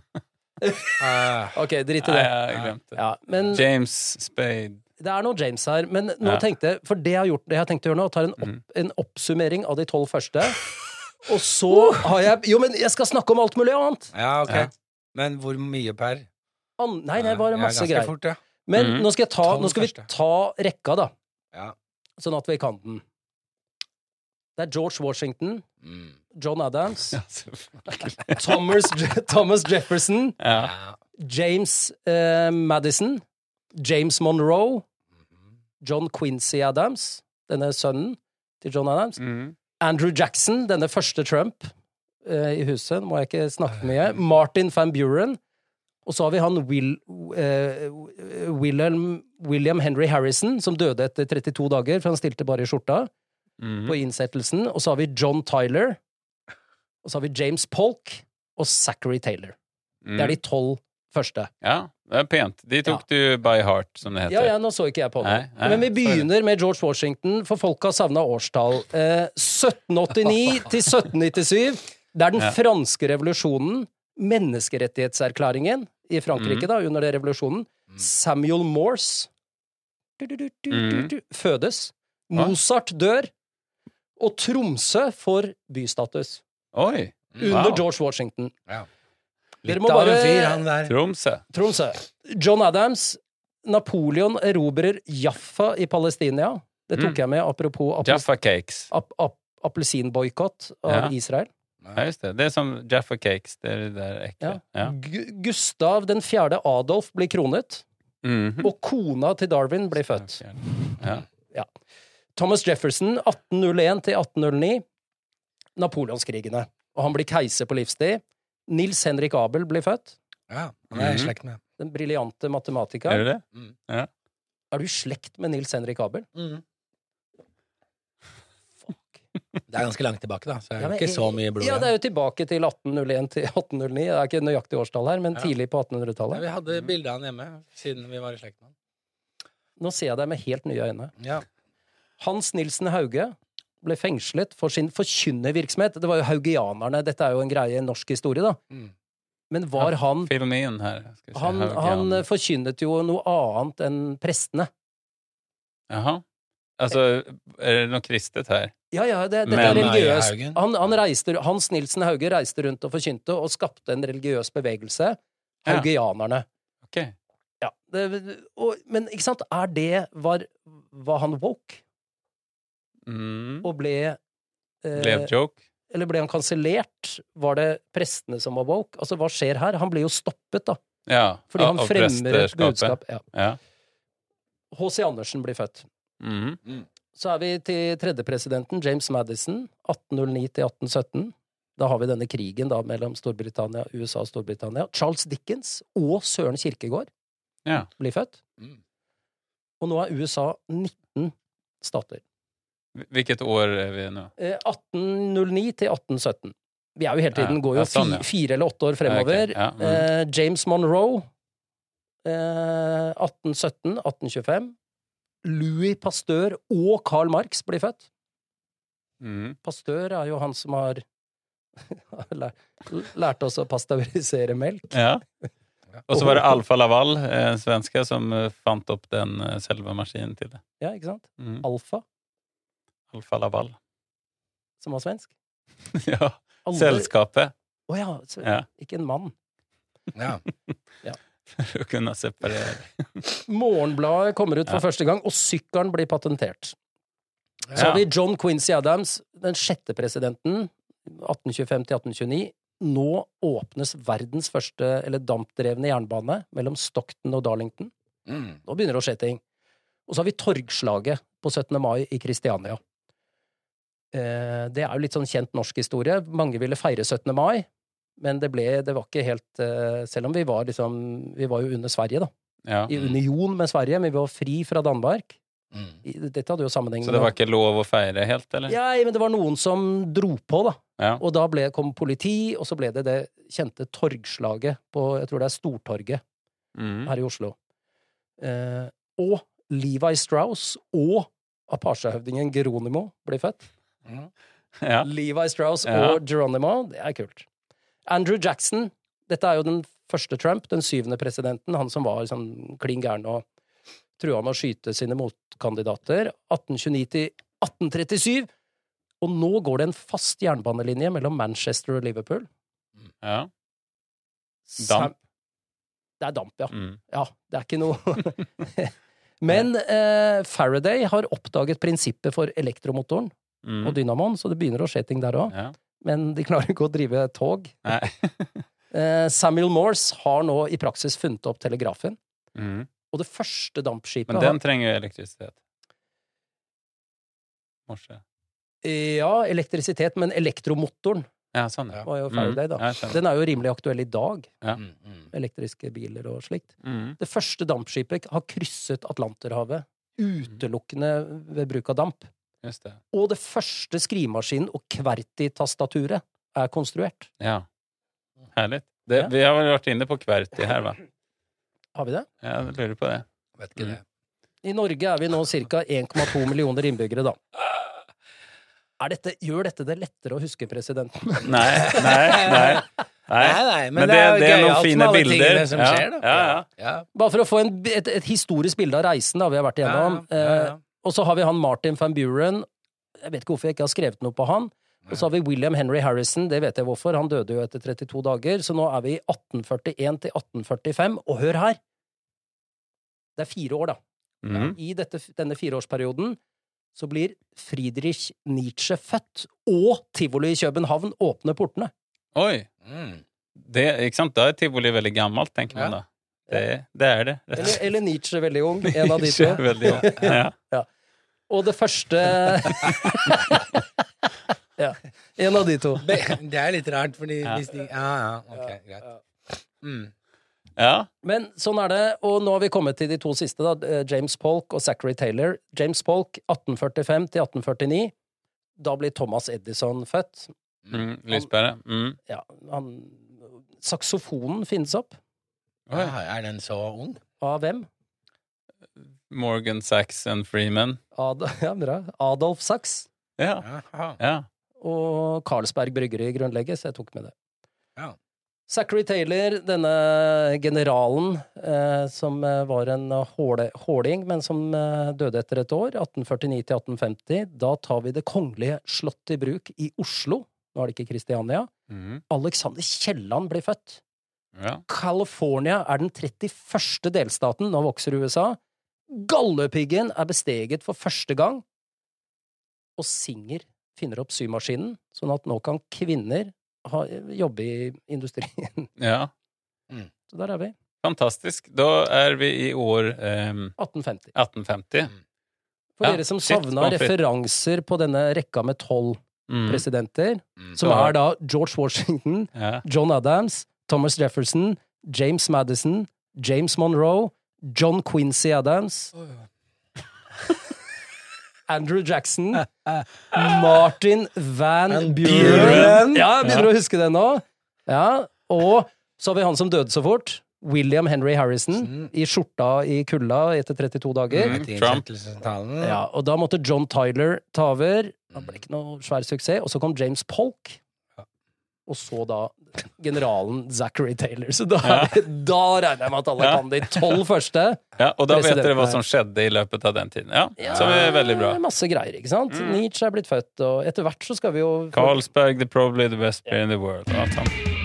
Ja. Ok, drit i Nei, det. jeg glemte. Ja, men James Spade. det er noe James her. Men nå Ja. tenkte For det jeg har gjort, det jeg har tenkt å gjøre nå, tar en, opp, Mhm. en oppsummering av de tolv første. Og så har jeg Jo, men jeg skal snakke om alt mulig annet! ja, ok. Ja. Men hvor mye per? An nei, det var Ja, masse ganske greier. Fort, ja. Men mm. nå skal, jeg ta, nå skal vi ta rekka, da. Ja. Sånn at vi kan den. Det er George Washington, Mm. John Adams, Ja. Thomas, Thomas Jefferson, Ja. Ja. James uh, Madison, James Monroe, Mhm. John Quincy Adams, denne sønnen til John Adams, Mm. Andrew Jackson, denne første Trump uh, i huset, nå må jeg ikke snakke mye, Martin van Buren, og så har vi han Will, uh, William, William Henry Harrison, som døde etter 32 dager, for han stilte bare i skjorta Mm. på innsettelsen. Og så har vi John Tyler. Og så har vi James Polk og Zachary Taylor. Det er de tolv første. Ja, det er pent. De tok du by heart, som det heter. Ja, ja, nå så ikke jeg på det. Nei, nei, Men vi begynner med George Washington, for folk har savna årstall. Eh, 1789 til 1797. Det er den Ja. franske revolusjonen. Menneskerettighetserklæringen. i Frankrike da, under den revolusjonen. Mm. Samuel Morse du, du, du, Mm. fødes. Mozart dør. Og Tromsø får bystatus. Oi! Under George Washington. Ja. Dere må bare- fyr, han der. Tromsø. Tromsø. John Adams. Napoleon erobrer Jaffa i Palestina. Det tok Mm. jeg med apropos Jaffa Cakes. ap ap appelsinboikott av Ja. Israel. Ja, just det. Det er som Jaffa Cakes. Det er det där äckliga. Ja. Gu- Gustav den fjerde Adolf blir kronet, Mhm. og kona til Darwin blir født. Ja. Thomas Jefferson 1801 til 1809. Napoleonskrigene. Og han blir keiser på livstid. Nils Henrik Abel blir født. Ja, han er i Mhm. slekt med. Den briljante matematikeren. Er du det? Mm. Er du i slekt med Nils Henrik Abel? Det er ganske langt tilbake, da, så det er Ja, men ikke så mye blod Ja, det er jo tilbake til 1801 til 1809. Det er ikke nøyaktig årstall her, men Ja. tidlig på 1800-tallet. vi hadde bilde av han hjemme, siden vi var i slekt med han. Nå ser jeg deg med helt nye øyne. Ja. Hans Nilsen Hauge ble fengslet for sin forkynnervirksomhet. Det var jo haugianerne. Dette er jo en greie i norsk historie, da. Mm. Men var han Film in här. Si. Han, han forkynnet jo noe annet enn prestene. Jaha. Altså, er det noe kristet her? Ja, ja, det, dette Men- er religiøst. Han, han reiste, Hans Nilsen Hauge reiste rundt og forkynte, og skapte en religiøs bevegelse. Ja. Haugianerne. Ja, det, og, men ikke sant, er det Var, var han woke? Mm. Og ble eh, Blev joke? Eller ble han kansellert? Var det prestene som var woke? Altså, hva skjer her? Han ble jo stoppet, da. Ja. Fordi han av fremmer et budskap. Ja. Ja. H.C. Andersen blir født. Mm. Så er vi til tredjepresidenten, James Madison, 1809 til 1817. Da har vi denne krigen da mellom Storbritannia, USA og Storbritannia. Charles Dickens og Søren Kirkegård Ja. blir født. Mm. Og nå er USA 19 stater. Vilket år er vi nu? Eh, 1809 til 1817. Vi er jo hele tiden, går jo sånn, ja. fire eller åtte år fremover. Ja, ok, ja, mm. eh, James Monroe, eh, 1817, 1825. Louis Pasteur og Karl Marx blir født. Mm. Pasteur er jo han som har lært, oss å pasteurisere melk. Ja. Og så var det Alfa Laval, eh, en svenske, som eh, fant opp den eh, selve maskinen til det. Ja, ikke sant? Mm. Alfa, Alfa Laval. som var svensk. ja. Alle- Selskapet. Å ja, så, Ja. ikke en mann. Ja. For å kunne separere. Morgenbladet kommer ut for Ja. første gang, og sykkelen blir patentert. Så har vi John Quincy Adams, den sjette presidenten, 1825 til 1829. Nå åpnes verdens første, eller dampdrevne jernbane mellom Stockton og Darlington. Mm. Nå begynner det å skje ting. Og så har vi torgslaget på 17. mai i Kristiania. Eh, det er jo litt sånn kjent norsk historie. Mange ville feire 17. mai, men det ble Det var ikke helt eh, Selv om vi var liksom Vi var jo under Sverige, da. Ja. I union med Sverige, men vi var fri fra Danmark. Mm. Dette hadde jo sammenheng Så det var ikke lov å feire helt, eller? Ja, men det var noen som dro på, da. Ja. Og da ble, kom politi, og så ble det det kjente torgslaget på Jeg tror det er Stortorget Mm. her i Oslo. Eh, og Levi Strauss og Apache-høvdingen Geronimo blir født. Mm. Ja. Levi Strauss Ja. og Geronimo, det er kult. Andrew Jackson, dette er jo den første Trump, den syvende presidenten, han som var sånn klin gæren og trua med å skyte sine motkandidater. 1829 til 1837. Og nå går det en fast jernbanelinje mellom Manchester og Liverpool. ja. Damp. Det er damp, ja. Mm. Ja, det er ikke noe Men eh, Faraday har oppdaget prinsippet for elektromotoren Mm. og dynamoen, så det begynner å skje ting der òg. Ja. Men de klarer ikke å drive tog. Eh, Samuel Morse har nå i praksis funnet opp telegrafen. Mm. Og det første dampskipet Men den trenger jo elektrisitet. Morse. Ja, elektrisitet, men elektromotoren Ja, sånn, ja. var jo Faraday, da. Mm. Den er jo rimelig aktuell i dag. Ja. Mm. Mm. Elektriske biler og slikt. Mm. Det første dampskipet har krysset Atlanterhavet utelukkende ved bruk av damp. Just det. Og det første skrivemaskinen og QWERTY-tastaturet er konstruert. Ja. Herlig. Det, Ja. Vi har vel vært inne på QWERTY her, va? Har vi det? Ja, Jeg lurer på det. Vet ikke Mm. det. I Norge er vi nå ca. 1,2 millioner innbyggere, da. Er dette, gjør dette det lettere å huske presidenten? Nei, nei, nei. Nei, nei, men, det, det er gøyalt noen fine bilder. som ja, skjer, da. Ja, ja. Ja. Bare for å få en, et, et historisk bilde av reisen da vi har vært igjennom. Ja, ja, ja. Og så har vi han Martin van Buren. Jeg vet ikke hvorfor jeg ikke har skrevet noe på han. Og så har vi William Henry Harrison, det vet jeg hvorfor. Han døde jo etter 32 dager. Så nå er vi i 1841 til 1845. Og hør her! Det er fire år, da. Mhm. I dette, denne fireårsperioden så blir Friedrich Nietzsche født, og tivoli i København åpner portene. Oi. Mm. Det, ikke sant? Da er tivoli veldig gammelt, tenker man da. Det, det er det. Eller, eller Nietzsche veldig ung. En av de to. ung. Ja. Og det første Ja. En av de to. Be- Det er litt rart, fordi Ja. hvis de Ja, ja, ok, greit. Mm. ja. Men sånn er det, og nå har vi kommet til de to siste, da. eh, James Polk og Zachary Taylor. James Polk 1845 til 1849. Da blir Thomas Edison født. Mm, lyspære. Mm. Ja, han Saksofonen finnes opp. Ja, er den så ung? Av hvem? Morgan Saxon Freeman. Ad ja, bra. Adolf Sachs. Ja. Ja. Og Carlsberg Bryggeri grunnlegges. Jeg tok med det. Ja. Zachary Taylor, denne generalen eh, som eh, var en håle, håling, men som eh, døde etter et år, 1849 til 1850, da tar vi Det kongelige slott i bruk i Oslo. Nå er det ikke Kristiania. Mm. Alexander Kielland blir født. ja. California er den 31. delstaten, nå vokser USA. Galdhøpiggen er besteget for første gang. Og Singer finner opp symaskinen, sånn at nå kan kvinner ha, jobbe i industrien. ja. Så der er vi. Fantastisk. Da er vi i år eh, 1850. 1850. For Ja, dere som savna referanser på denne rekka med tolv Mm. presidenter, Mm. som er da George Washington, Ja. John Adams, Thomas Jefferson, James Madison, James Monroe, John Quincy Adams, Andrew Jackson, Martin Van Buren. Ja, jeg begynner å huske det nå. Ja, Og så har vi han som døde så fort. William Henry Harrison Mm. i skjorta i kulda etter 32 dager. Mm. Trump. Ja, og da måtte John Tyler ta over. Det ble ikke noe svær suksess. Og så kom James Polk. Og så da generalen Zachary Taylor. Så da, da regner jeg med at alle Ja. kan de tolv første. ja, og da vet dere hva som skjedde i løpet av den tiden. Ja, Som er veldig bra. Masse greier, ikke sant? Nietzsche er blitt født, og etter hvert så skal vi jo Carlsberg, the probably the best beer in the world. og alt sånt.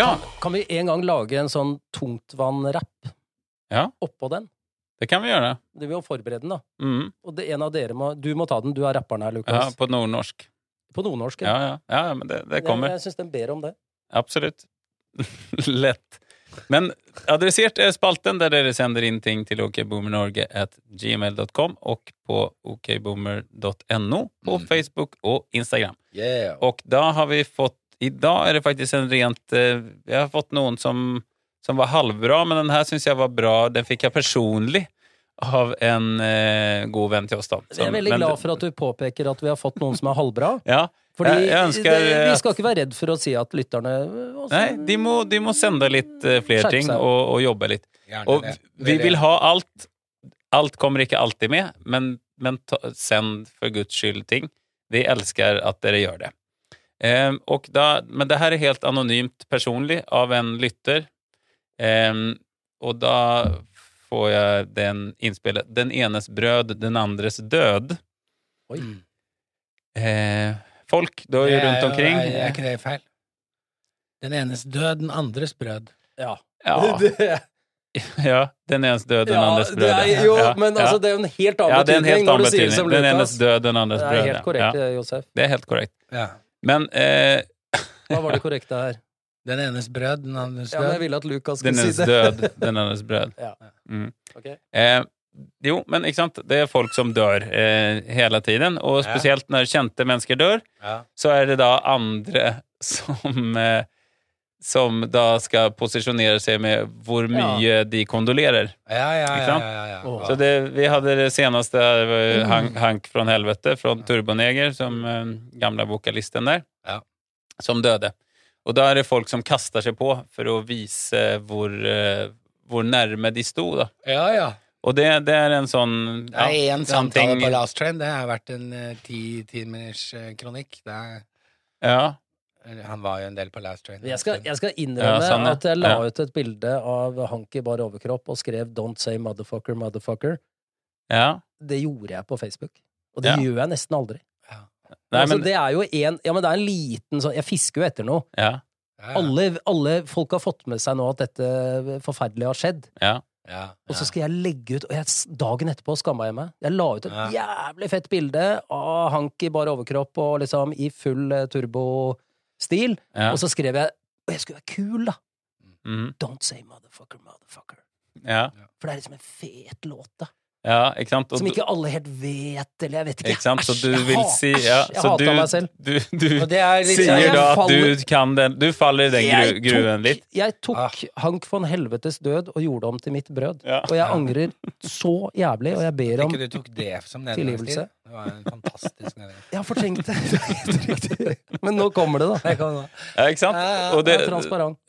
Ja, Kan vi en gang lage en sånn tungtvann-rapp Ja. oppå den? det kan vi gjøre. Det vil jo forberede den, da. Mm. Og det, en av dere må Du må ta den, du er rapperen her, Lukas. Ja, på nordnorsk. På nordnorsk. Ja, ja, ja, men det, det kommer. Jeg, jeg syns den ber om det. Absolutt. Lett. Men adressert er spalten der dere sender inn ting til okboomernorge at gmail.com og på okboomer.no på Mm. Facebook og Instagram. Yeah. Og da har vi fått I dag er det faktisk en rent eh, Jeg har fått noen som, som var halvbra, men den her syns jeg var bra. Den fikk jeg personlig av en eh, god venn til oss. da. Jeg er veldig glad for at du påpeker at vi har fått noen som er halvbra. Ja, Fordi Jeg- jeg ønsker det, vi skal ikke være redd for å si at lytterne også, Nei, de må, de må sende litt eh, flere ting og, og jobbe litt. Gjerne Og det. vi vil ha alt. Alt kommer ikke alltid med, men, men ta, send for guds skyld ting. Vi elsker at dere gjør det. Ehm, og da, men det her er helt anonymt personlig av en lytter. Eh, og da får jeg den innspillet. Den enes brød, den andres død. Oi. Eh, folk da er jo rundt omkring. Er, er ikke det feil? Den enes død, den andres brød. Ja. Ja, ja, den enes død, den ja, andres det brød. jo, ja, men ja. altså, det er jo en helt annen Ja, det er en helt annen betydning. Den enes død, den andres Det er helt korrekt, Ja, Josef. det er helt korrekt. Ja. Men eh, Hva var det korrekte her? Den enes brød, den andres Ja, men jeg død. ville at Lukas den skulle si enes det. død, den andres brød. Ja. Mm. okay. Eh, jo, men ikke sant? det er folk som dør eh, hele tiden. Og spesielt når kjente mennesker dør, Ja. så er det da andre som, eh, som da skal posisjonere seg med hvor Ja. mye de kondolerer. Ja, ja, ja. ja, ja. Så det, vi hadde det seneste det var ju Hank, Hank fra helvete, fra Turboneger, som gamle gamla vokalisten der, Ja. som døde. Og da er det folk som kaster seg på for å vise hvor, eh, hvor nærme de sto. Da. ja, ja. Og det, det er en sånn Det er én samtale på Last Train. Det har vært en ti-ti timers eh, kronikk. Det er, Ja, han var jo en del på Last Train. Jeg skal, jeg skal innrømme Ja, sånn, ja. at jeg la ut et bilde av Hank i bar overkropp og skrev 'Don't say motherfucker, motherfucker'. ja. Det gjorde jeg på Facebook. Og det Ja. gjør jeg nesten aldri. Nei, altså, men, det er jo en, ja, men det er en liten sånn Jeg fisker jo etter noe. ja, Ja, ja. Alle, alle folk har fått med seg nå at dette forferdelige har skjedd. ja. Ja, Og så skal jeg legge ut Og jeg, dagen etterpå skamma jeg meg. Jeg la ut et Ja. jævlig fett bilde av Hank i bar overkropp og liksom i full eh, turbostil. ja. Og så skrev jeg Og jeg skulle være kul, da. Mm. Don't say motherfucker, motherfucker. ja. For det er liksom en fet låt, da. ja, ikke sant? Og Som ikke alle helt vet, eller jeg vet ikke. Ikke sant? Så Æsj, du jeg vil si æsj, ja, Jeg så du, meg selv. du, du er sier jeg da at du kan den Du faller i den gru, gruen litt. Jeg tok Ah. Hank von Helvetes død og gjorde om til mitt brød. Ja. Og jeg angrer så jævlig, og jeg ber om Tilgivelse. Det var en fantastisk nedgang. Har fortrengt det. Men nå kommer det, da. Det kan gå. Ja, ikke sant? Ja, ja, Og det,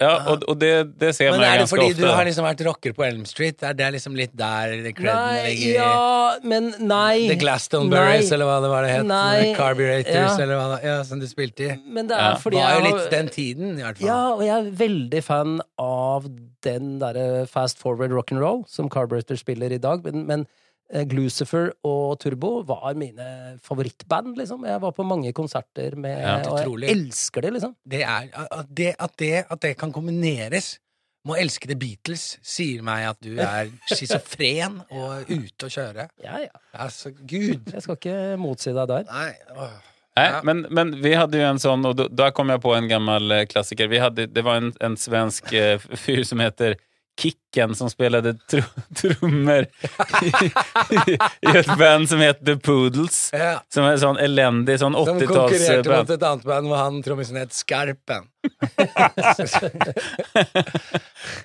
ja, og, og det, det ser Men man er det fordi ofte. du har liksom vært rocker på Elm Street? Er det liksom litt der creden ligger? ja, men nei. The Glastonburys, eller hva det var det het? Nei. Carburetors, Ja. eller hva det ja, som du spilte i. Men det er Ja. fordi var jeg jo litt den tiden, i hvert fall. Ja, og jeg er veldig fan av den derre fast forward rock'n'roll som Carburetor spiller i dag, men, men Glucifer og Turbo var mine favorittband, liksom. Jeg var på mange konserter med Ja, Og jeg elsker det, liksom. Det er, at, det, at, det, at det kan kombineres med å elske The Beatles, sier meg at du er schizofren og ute å kjøre. Ja, ja. Altså, gud. Jeg skal ikke motsi deg der. Nei. åh. Nej, Ja. men, men vi hadde jo en sånn, og da, kom jeg på en gammel eh, klassiker. Vi hadde, det var en, en svensk eh, fyr som heter Kicken, som spelade tr trummor i, i, i et band som heter The Poodles. Ja. Som er sånn elendig sånn Som konkurrerte 80-tallsband. mot et annet band hvor han trommisen het Skarpen.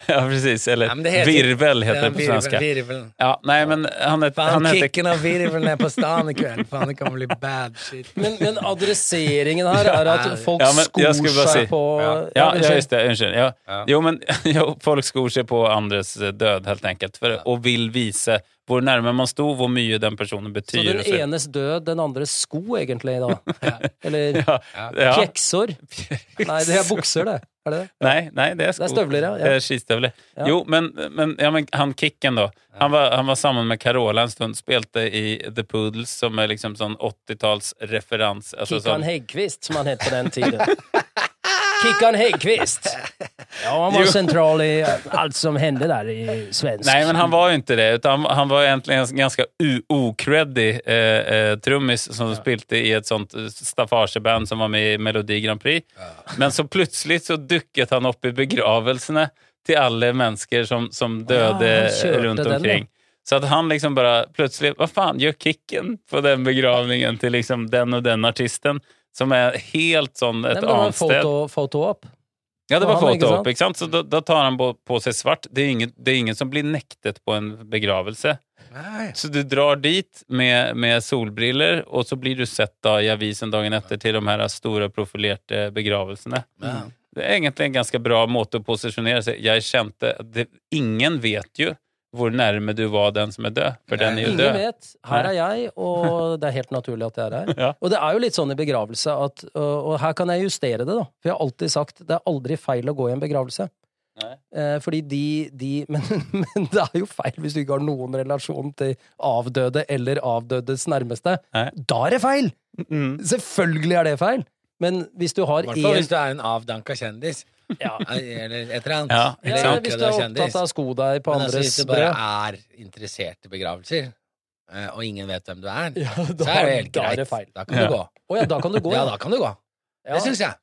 Ja, precis. Eller Ja, heter- Virvel heter Ja, det på virvel, svenska. Virvel. Ja, nej, men han, het, han heter kicken av virveln er på stan i kveld. Faen, det kommer bli bad shit. Men, men adresseringen her er at folk Ja, men skor seg si- på Ja, ja, just det. Unnskyld. Ja. Ja. Jo, men jo, folk skor seg på andres død, helt enkelt. For, og vil vise hvor nærme man sto, hvor mye den personen Så betyr. den så- enes død, den andres sko, egentlig, da. Eller ja, ja. kjeksor. Nei, det er bukser, det. Er det det? Nei, nei, det er sko. Det er støvler, ja. Ja. Det er skistøvler. Jo, men, men, ja, men han Kicken, da. Han var, han var sammen med Carola en stund, spilte i The Poodles, som er liksom sånn 80-tallsreferanse. Altså, Kikkan sånn, Heggkvist, som han het på den tiden. Kikkan Häggkvist! Ja, han var Jo. sentral i alt som hände der i svensk Nej, men han var ju inte det. Utan han, var egentligen en ganska u- okreddig eh, eh, trummis som spilte i et sånt eh, staffageband som var med i Melodi Grand Prix. Men så plutselig så dukket han opp i begravelsene til alle mennesker som, som døde Ja, rundt omkring. den. Så at han liksom bara plötsligt, vad fan, gör kicken på den begravningen til liksom den og den artisten som er helt sånn Nei, et sted. det var en annet sted. foto, foto op. Ja, det var han, ikke foto sant? ikke sant? Så da, da tar han på, på seg svart. Det er, ingen, det er ingen som blir nektet på en begravelse. Nei. Så du drar dit med, med solbriller, og så blir du sett da i avisen dagen etter til de her store profilerte begravelsene. Nei. Det er egentlig en ganske bra måte å posisjonere seg. Jeg kjente det, Ingen vet jo hvor nærme du var den som er død, for den er jo Ingen død. vet. Her er jeg, og det er helt naturlig at jeg er her. Ja. Og det er jo litt sånn i begravelse at Og og her kan jeg justere det, da. For jeg har alltid sagt det er aldri feil å gå i en begravelse. Nei. Eh, fordi de, de men, men det er jo feil hvis du ikke har noen relasjon til avdøde eller avdødes nærmeste. Nei. Da er det feil! Mm. Selvfølgelig er det feil! Men hvis du har I hvert fall én hvis du er en avdanka kjendis. Ja, Eller et eller annet. Ja, Eller ja. Hvis du er opptatt av sko deg på Men altså, andres hvis du bare brød er interessert i begravelser, eh, og ingen vet hvem du er, ja, så er det helt da er greit. det feil. Da kan Ja. du gå. Å ja, da kan du gå, Ja, ja. da kan du gå. Ja. Det syns jeg.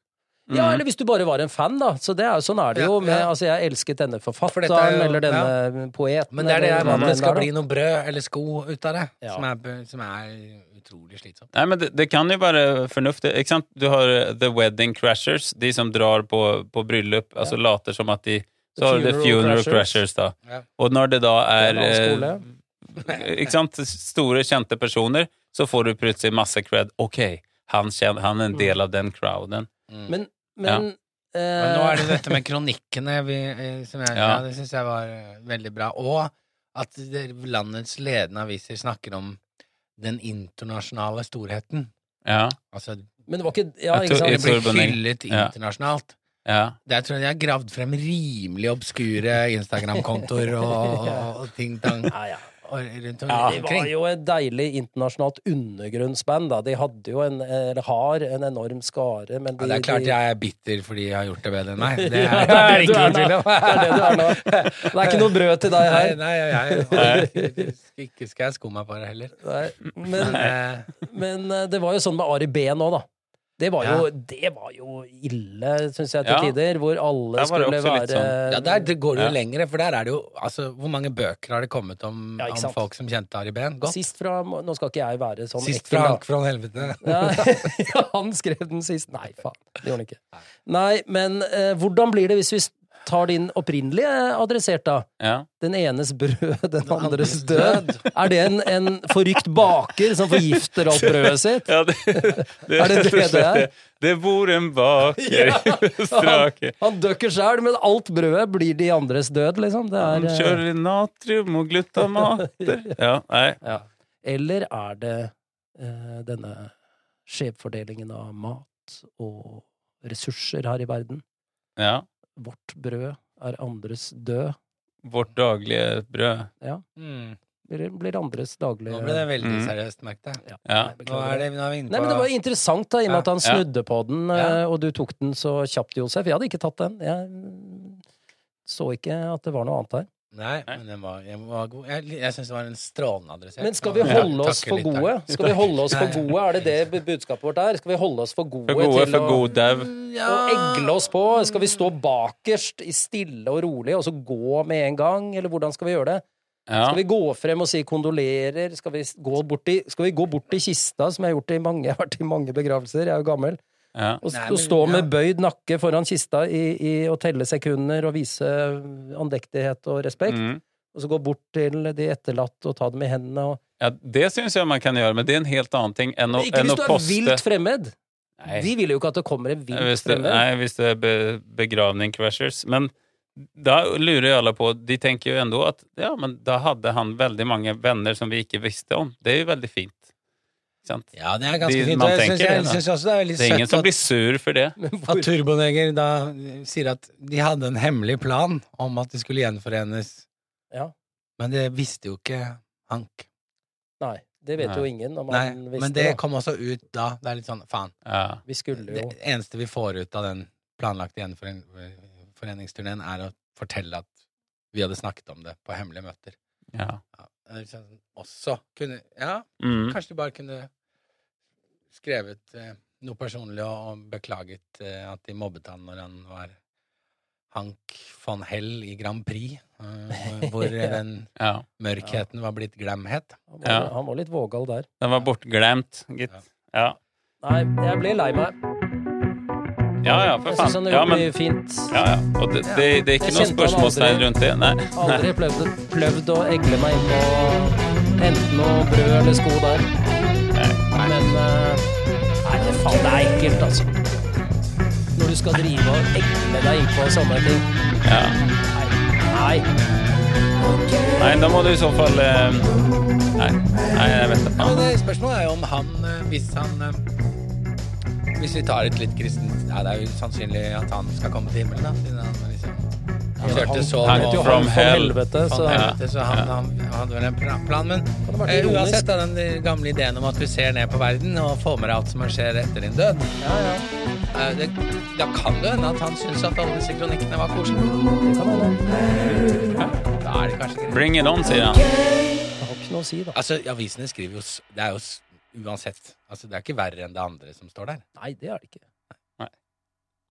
Ja, Mm. eller hvis du bare var en fan, da. Så det er, sånn er det Ja, jo med ja. Altså, jeg elsket denne forfatteren, er jo- eller denne poeten, Men det er det jeg hva at det skal da. bli noe brød eller sko ut av det, Ja. som, er, som er utrolig slitsomt. Nei, men det, det kan jo være fornuftig. Ikke sant? Du har eh, The Wedding Crashers, de som drar på, på bryllup, altså later som at de Så har du The Funeral Crashers. Da. Ja. Og når det da Det er annen eh. Ikke sant? Store, kjente personer, så får du plutselig masse cred. Ok, han, kjen- han er en del av den crowden. Mm. Men, men Men nå er det eh, dette med kronikkene vi, eh, som jeg, Ja. ja. det syns jeg var eh, veldig bra. Og at landets ledende aviser snakker om den internasjonale storheten. Ja, Altså, Men det var ikke Ja, ikke sant? det blir hyllet internasjonalt. ja. Der tror jeg de har gravd frem rimelig obskure Instagram-kontoer og, og, og ting tang Ja, ja. Rundt Ja, det var jo et deilig internasjonalt undergrunnsband, da. De hadde jo en, eller har en enorm skare, men de Ja, det er klart jeg er bitter fordi jeg har gjort det bedre enn meg. Det Ja, er, det er det ikke er noe tvil nå. om. Det er det du er nå. Det er ikke noe brød til deg her. nei, nei, nei, ikke skal jeg sko meg på det heller. Nei, Men, men, eh, men eh, det var jo sånn med Ari B nå, da. Det var jo, det var jo ille, syns jeg, til Ja. tider, hvor alle skulle være sånn. ja, der det går det jo Ja. lengre, for der er det jo altså, Hvor mange bøker har det kommet om, Ja, om folk som kjente Ari Behn? Godt. Sist fra Nå skal ikke jeg være sånn Sist ekkel, fra. Hank fra helvete. Ja, ja, han skrev den sist. Nei, faen. Det gjorde han ikke. Nei, men eh, hvordan blir det hvis vi tar din opprinnelige adressert, da? ja. Den enes brød, den andres andres død. Er det en, en forrykt baker som forgifter alt brødet sitt? ja det, det, Er det det det er? Det bor en baker Ja. Strake. Han døkker sjæl, men alt brødet blir de andres død, liksom. Det Han er, han kjører natrium og glutamater. Ja, nei. ja. Eller er det eh, denne skjevfordelingen av mat og ressurser her i verden? Ja. Vårt brød er andres død. Vårt daglige brød. Mm. Blir, blir andres daglige Nå ble det veldig Mm. seriøst, merket jeg. Ja. Ja. Nå er, det. nå er vi inne på Nei, men Det var interessant, da, i og med at han Ja. snudde på den, Ja. eh, og du tok den så kjapt, Josef. Jeg hadde ikke tatt den. Jeg så ikke at det var noe annet her. Nei, men den var, den var god. Jeg, jeg syns det var en strålende adresse. Men skal vi holde oss for gode? Skal vi holde oss for gode? Er det det budskapet vårt er? Skal vi holde oss for gode, For gode, til for å god dau. og egle oss på? Skal vi stå bakerst i stille og rolig, og så gå med en gang? Eller hvordan skal vi gjøre det? Ja. Skal vi gå frem og si kondolerer? Skal vi gå bort til, skal vi gå bort i kista, som jeg har gjort i mange, jeg har vært i mange begravelser, jeg er jo gammel, Ja. og, Nei, men- stå med ja. bøyd nakke foran kista i, i, og telle sekunder og vise andektighet og respekt, Mm. og så gå bort til de etterlatte og ta dem i hendene og ja, det syns jeg man kan gjøre, men det er en helt annen ting enn å, Men Ikke enn hvis du er poste vilt fremmed! Nei. Vi vil jo ikke at det kommer en vilt Hvis det, fremmed. nei, hvis det er be, begravning crashers. Men da lurer jo alle på De tenker jo enda at ja, men da hadde han veldig mange venner som vi ikke visste om. Det er jo veldig fint. Ja, det er ganske De- fint. man jeg tenker jeg, det, også det er veldig Det er ingen som blir sur for det. At, Turboneger da sier at de hadde en hemmelig plan om at de skulle gjenforenes. Ja. Men det visste jo ikke Hank. nei, det vet Nei. jo ingen om Nei, han visste men det da. kom også ut da. Det er litt sånn, faen. Ja. Vi skulle jo Det eneste vi får ut av den planlagte gjenforeningsturneen, er å fortelle at vi hadde snakket om det på hemmelige møter. Ja. Ja, liksom også kunne Ja, Mm. kanskje de bare kunne skrevet eh, noe personlig og, og beklaget eh, at de mobbet han når han var Hank von Hell i Grand Prix, eh, hvor den ja. mørkheten var blitt glemhet. Han var, Ja. han var litt vågal der. Den var bortglemt, gitt. Ja. Nei, jeg blir lei meg. Ja, ja, for Jeg synes han faen. Ja, men, fint. ja, ja. Og det, det, det er ikke noe spørsmålstegn rundt det. Nei. Aldri prøvd, prøvd å egle meg inn på enten noe brød eller sko der. Men eh, Nei, det faen, det er ekkelt, altså. Når du skal drive og egle deg inn på sånne ting. Ja. Nei. Nei, da må du i så fall eh, Nei, nei jeg vet Ja, ikke. men det, spørsmålet er jo om han, eh, hvis han eh, Hvis vi tar et litt kristent ja, Det er jo sannsynlig at han skal komme til himmelen, da, siden han liksom han kjørte så han- vet jo fra han From hell. helvete, så Ja. helvete, så han, han, han hadde vel en plan, men eh, uansett da, den gamle ideen om at du ser ned på verden og får med deg alt som skjer etter din død, Ja, ja. eh, det, da kan det hende at han syns at alle disse kronikkene var koselige. Det kan hende. Da er det kanskje greit. Bring it on, sier han. Det har ikke noe å si, da. Altså, avisene skriver jo Det er jo uansett Altså, det er ikke verre enn det andre som står der. Nei, det er det ikke.